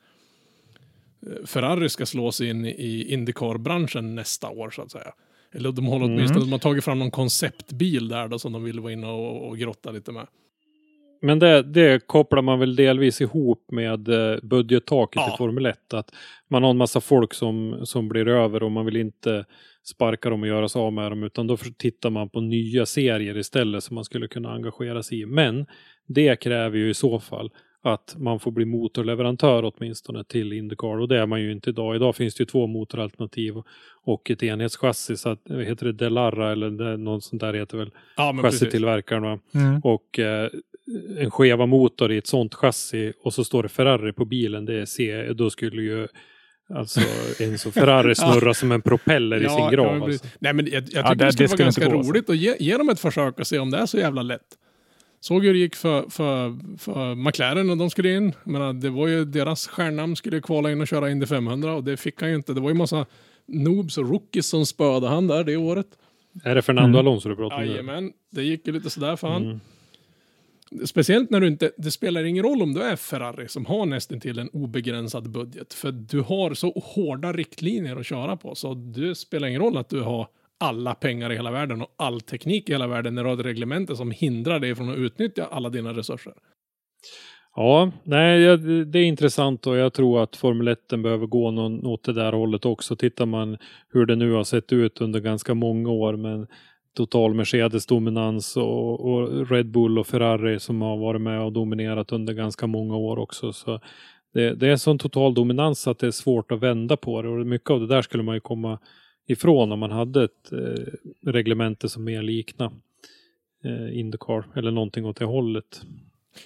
eh, Ferrari ska slå sig in i Indycar-branschen nästa år så att säga. Eller de håller åtminstone, de har tagit fram någon konceptbil där då som de vill vara inne och, och grotta lite med. Men det, det kopplar man väl delvis ihop med eh, budgettaket Ja. i Formel 1. Att man har en massa folk som, som blir över och man vill inte sparka dem och göra sig av med dem utan då tittar man på nya serier istället som man skulle kunna engagera sig i. Men det kräver ju i så fall att man får bli motorleverantör åtminstone till Indycar och det är man ju inte idag. Idag finns det ju två motoralternativ och- ett enhetschassi så att, heter det Delarra eller det, något sånt där heter väl Ja, chassitillverkaren? Mm. Och eh, en skeva motor i ett sånt chassi och så står det Ferrari på bilen, det är C, då skulle ju alltså Enzo Ferrari [laughs] snurra som en propeller i sin grav. men alltså. Nej, men jag, jag tycker Ja, det- det, skulle det vara ganska gå, roligt att ge, ge dem ett försök och se om det är så jävla lätt. Såg hur det gick för, för, för McLaren när de skulle in. Menar, det var ju deras stjärnnamn skulle kvala in och köra Indy 500 och det fick han ju inte. Det var ju massa noobs och rookies som spöade han där det året. Är det Fernando Alonso du pratar om? Jajamän, det gick ju lite sådär för han. Mm. Speciellt när du inte, det spelar ingen roll om du är Ferrari som har nästan till en obegränsad budget. För du har så hårda riktlinjer att köra på. Så det spelar ingen roll att du har alla pengar i hela världen och all teknik i hela världen när du har ett reglemente som hindrar dig från att utnyttja alla dina resurser. Ja, nej, det är intressant och jag tror att Formel 1 behöver gå någon, åt det där hållet också. Tittar man hur det nu har sett ut under ganska många år med total Mercedes-dominans och, och Red Bull och Ferrari som har varit med och dominerat under ganska många år också. Så det, det är sån total dominans att det är svårt att vända på det och mycket av det där skulle man ju komma ifrån om man hade ett eh, reglemente som mer liknar eh, Indycar eller någonting åt det hållet.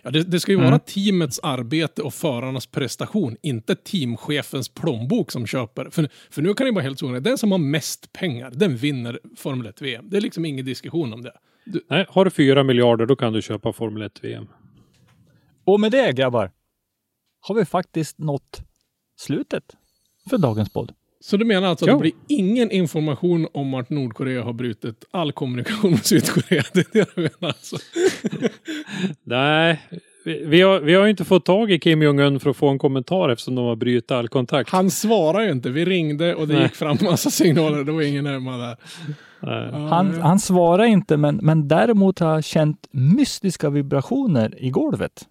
Ja, det, det ska ju Mm. vara teamets arbete och förarnas prestation, inte teamchefens plånbok som köper. För, för nu kan det vara helt så, den som har mest pengar, den vinner Formel 1-VM. Det är liksom ingen diskussion om det. Du, Nej, har du fyra miljarder då kan du köpa Formel 1 VM. Och med det grabbar har vi faktiskt nått slutet för dagens podd. Så du menar alltså att Ja. det blir ingen information om att Nordkorea har brutit all kommunikation med Sydkorea? [laughs] Det är det du menar alltså? [laughs] Nej, vi, vi, har, vi har ju inte fått tag i Kim Jong-Un för att få en kommentar eftersom de har brutit all kontakt. Han svarar ju inte. Vi ringde och det Nej. gick fram massa signaler. Det var ingen hemma där. Han, han svarar inte, men, men däremot har känt mystiska vibrationer i golvet.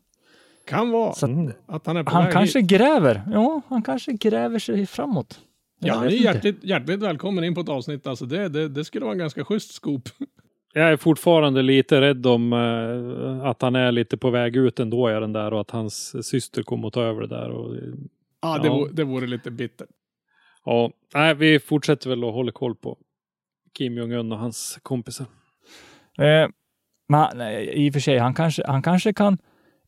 Kan vara att att han är på han väg kanske hit. gräver. Ja, han kanske gräver sig framåt. Ja, vet är hjärtligt, hjärtligt välkommen in på ett avsnitt. Alltså det, det, det skulle vara en ganska schysst scoop. Jag är fortfarande lite rädd om eh, att han är lite på väg ut ändå, är den där, och att hans syster kommer att ta över det där. Och, eh, Ja, det. Vore, det vore lite bittert. Ja, nej, vi fortsätter väl att hålla koll på Kim Jong-Un och hans kompisar. Eh, men nej, i och för sig, han kanske, han kanske kan,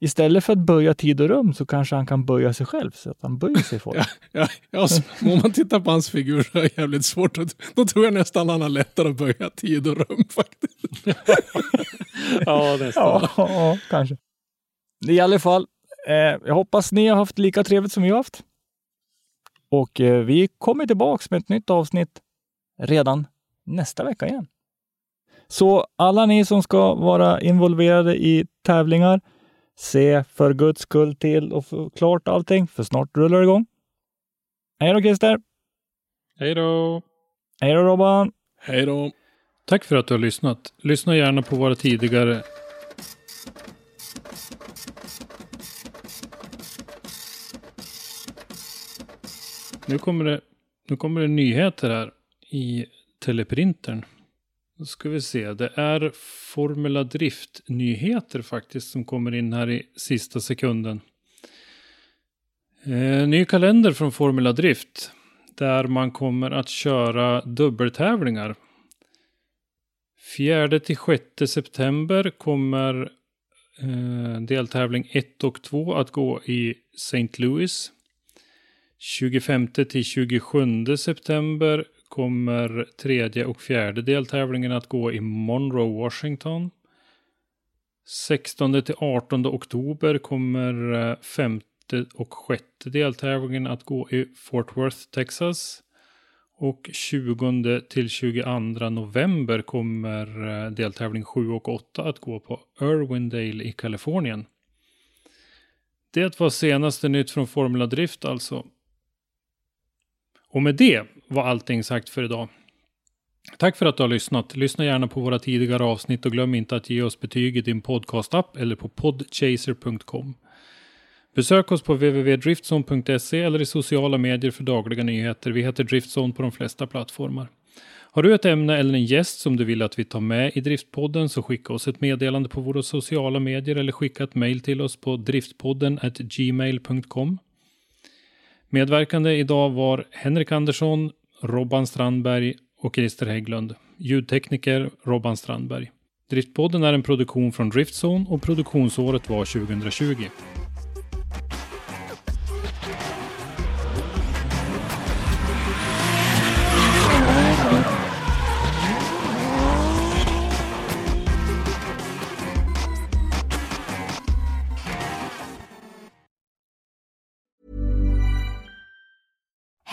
istället för att böja tid och rum, så kanske han kan böja sig själv så att han böjer sig för det. [laughs] Ja, ja, så- om man tittar på hans figur så är det jävligt svårt. Att, då tror jag nästan han har lättare att böja tid och rum faktiskt. [laughs] Ja, nästan. Ja, ja, kanske. I alla fall, eh, jag hoppas ni har haft lika trevligt som vi har haft. Och eh, vi kommer tillbaks med ett nytt avsnitt redan nästa vecka igen. Så alla ni som ska vara involverade i tävlingar, se för guds skull till och få klart allting, för snart rullar det igång. Hej då Christer! Hej då! Hej då Robban! Hej då. Tack för att du har lyssnat. Lyssna gärna på våra tidigare Nu kommer det, nu kommer det nyheter här i teleprintern. Då ska vi se. Det är Formula Drift-nyheter faktiskt som kommer in här i sista sekunden. Eh, ny kalender från Formula Drift. Där man kommer att köra dubbeltävlingar 4 till 6 september kommer eh, deltävling 1 och 2 att gå i St. Louis. 25 till 27 september kommer tredje och fjärde deltävlingen att gå i Monroe, Washington. 16 till 18 oktober kommer eh, femte och sjätte deltävlingen att gå i Fort Worth, Texas. Och 20 till 22 november kommer eh, deltävling 7 och 8 att gå på Irwindale i Kalifornien. Det var senaste nytt från Formula Drift alltså. Och med det var allting sagt för idag. Tack för att du har lyssnat. Lyssna gärna på våra tidigare avsnitt och glöm inte att ge oss betyg i din podcastapp eller på podchaser.com. Besök oss på www.driftzone.se eller i sociala medier för dagliga nyheter. Vi heter Driftzone på de flesta plattformar. Har du ett ämne eller en gäst som du vill att vi tar med i Driftpodden så skicka oss ett meddelande på våra sociala medier eller skicka ett mejl till oss på driftpodden gmail.com. Medverkande idag var Henrik Andersson, Robban Strandberg och Christer Hägglund. Ljudtekniker Robban Strandberg. Driftpodden är en produktion från Driftzone och produktionsåret var 2020.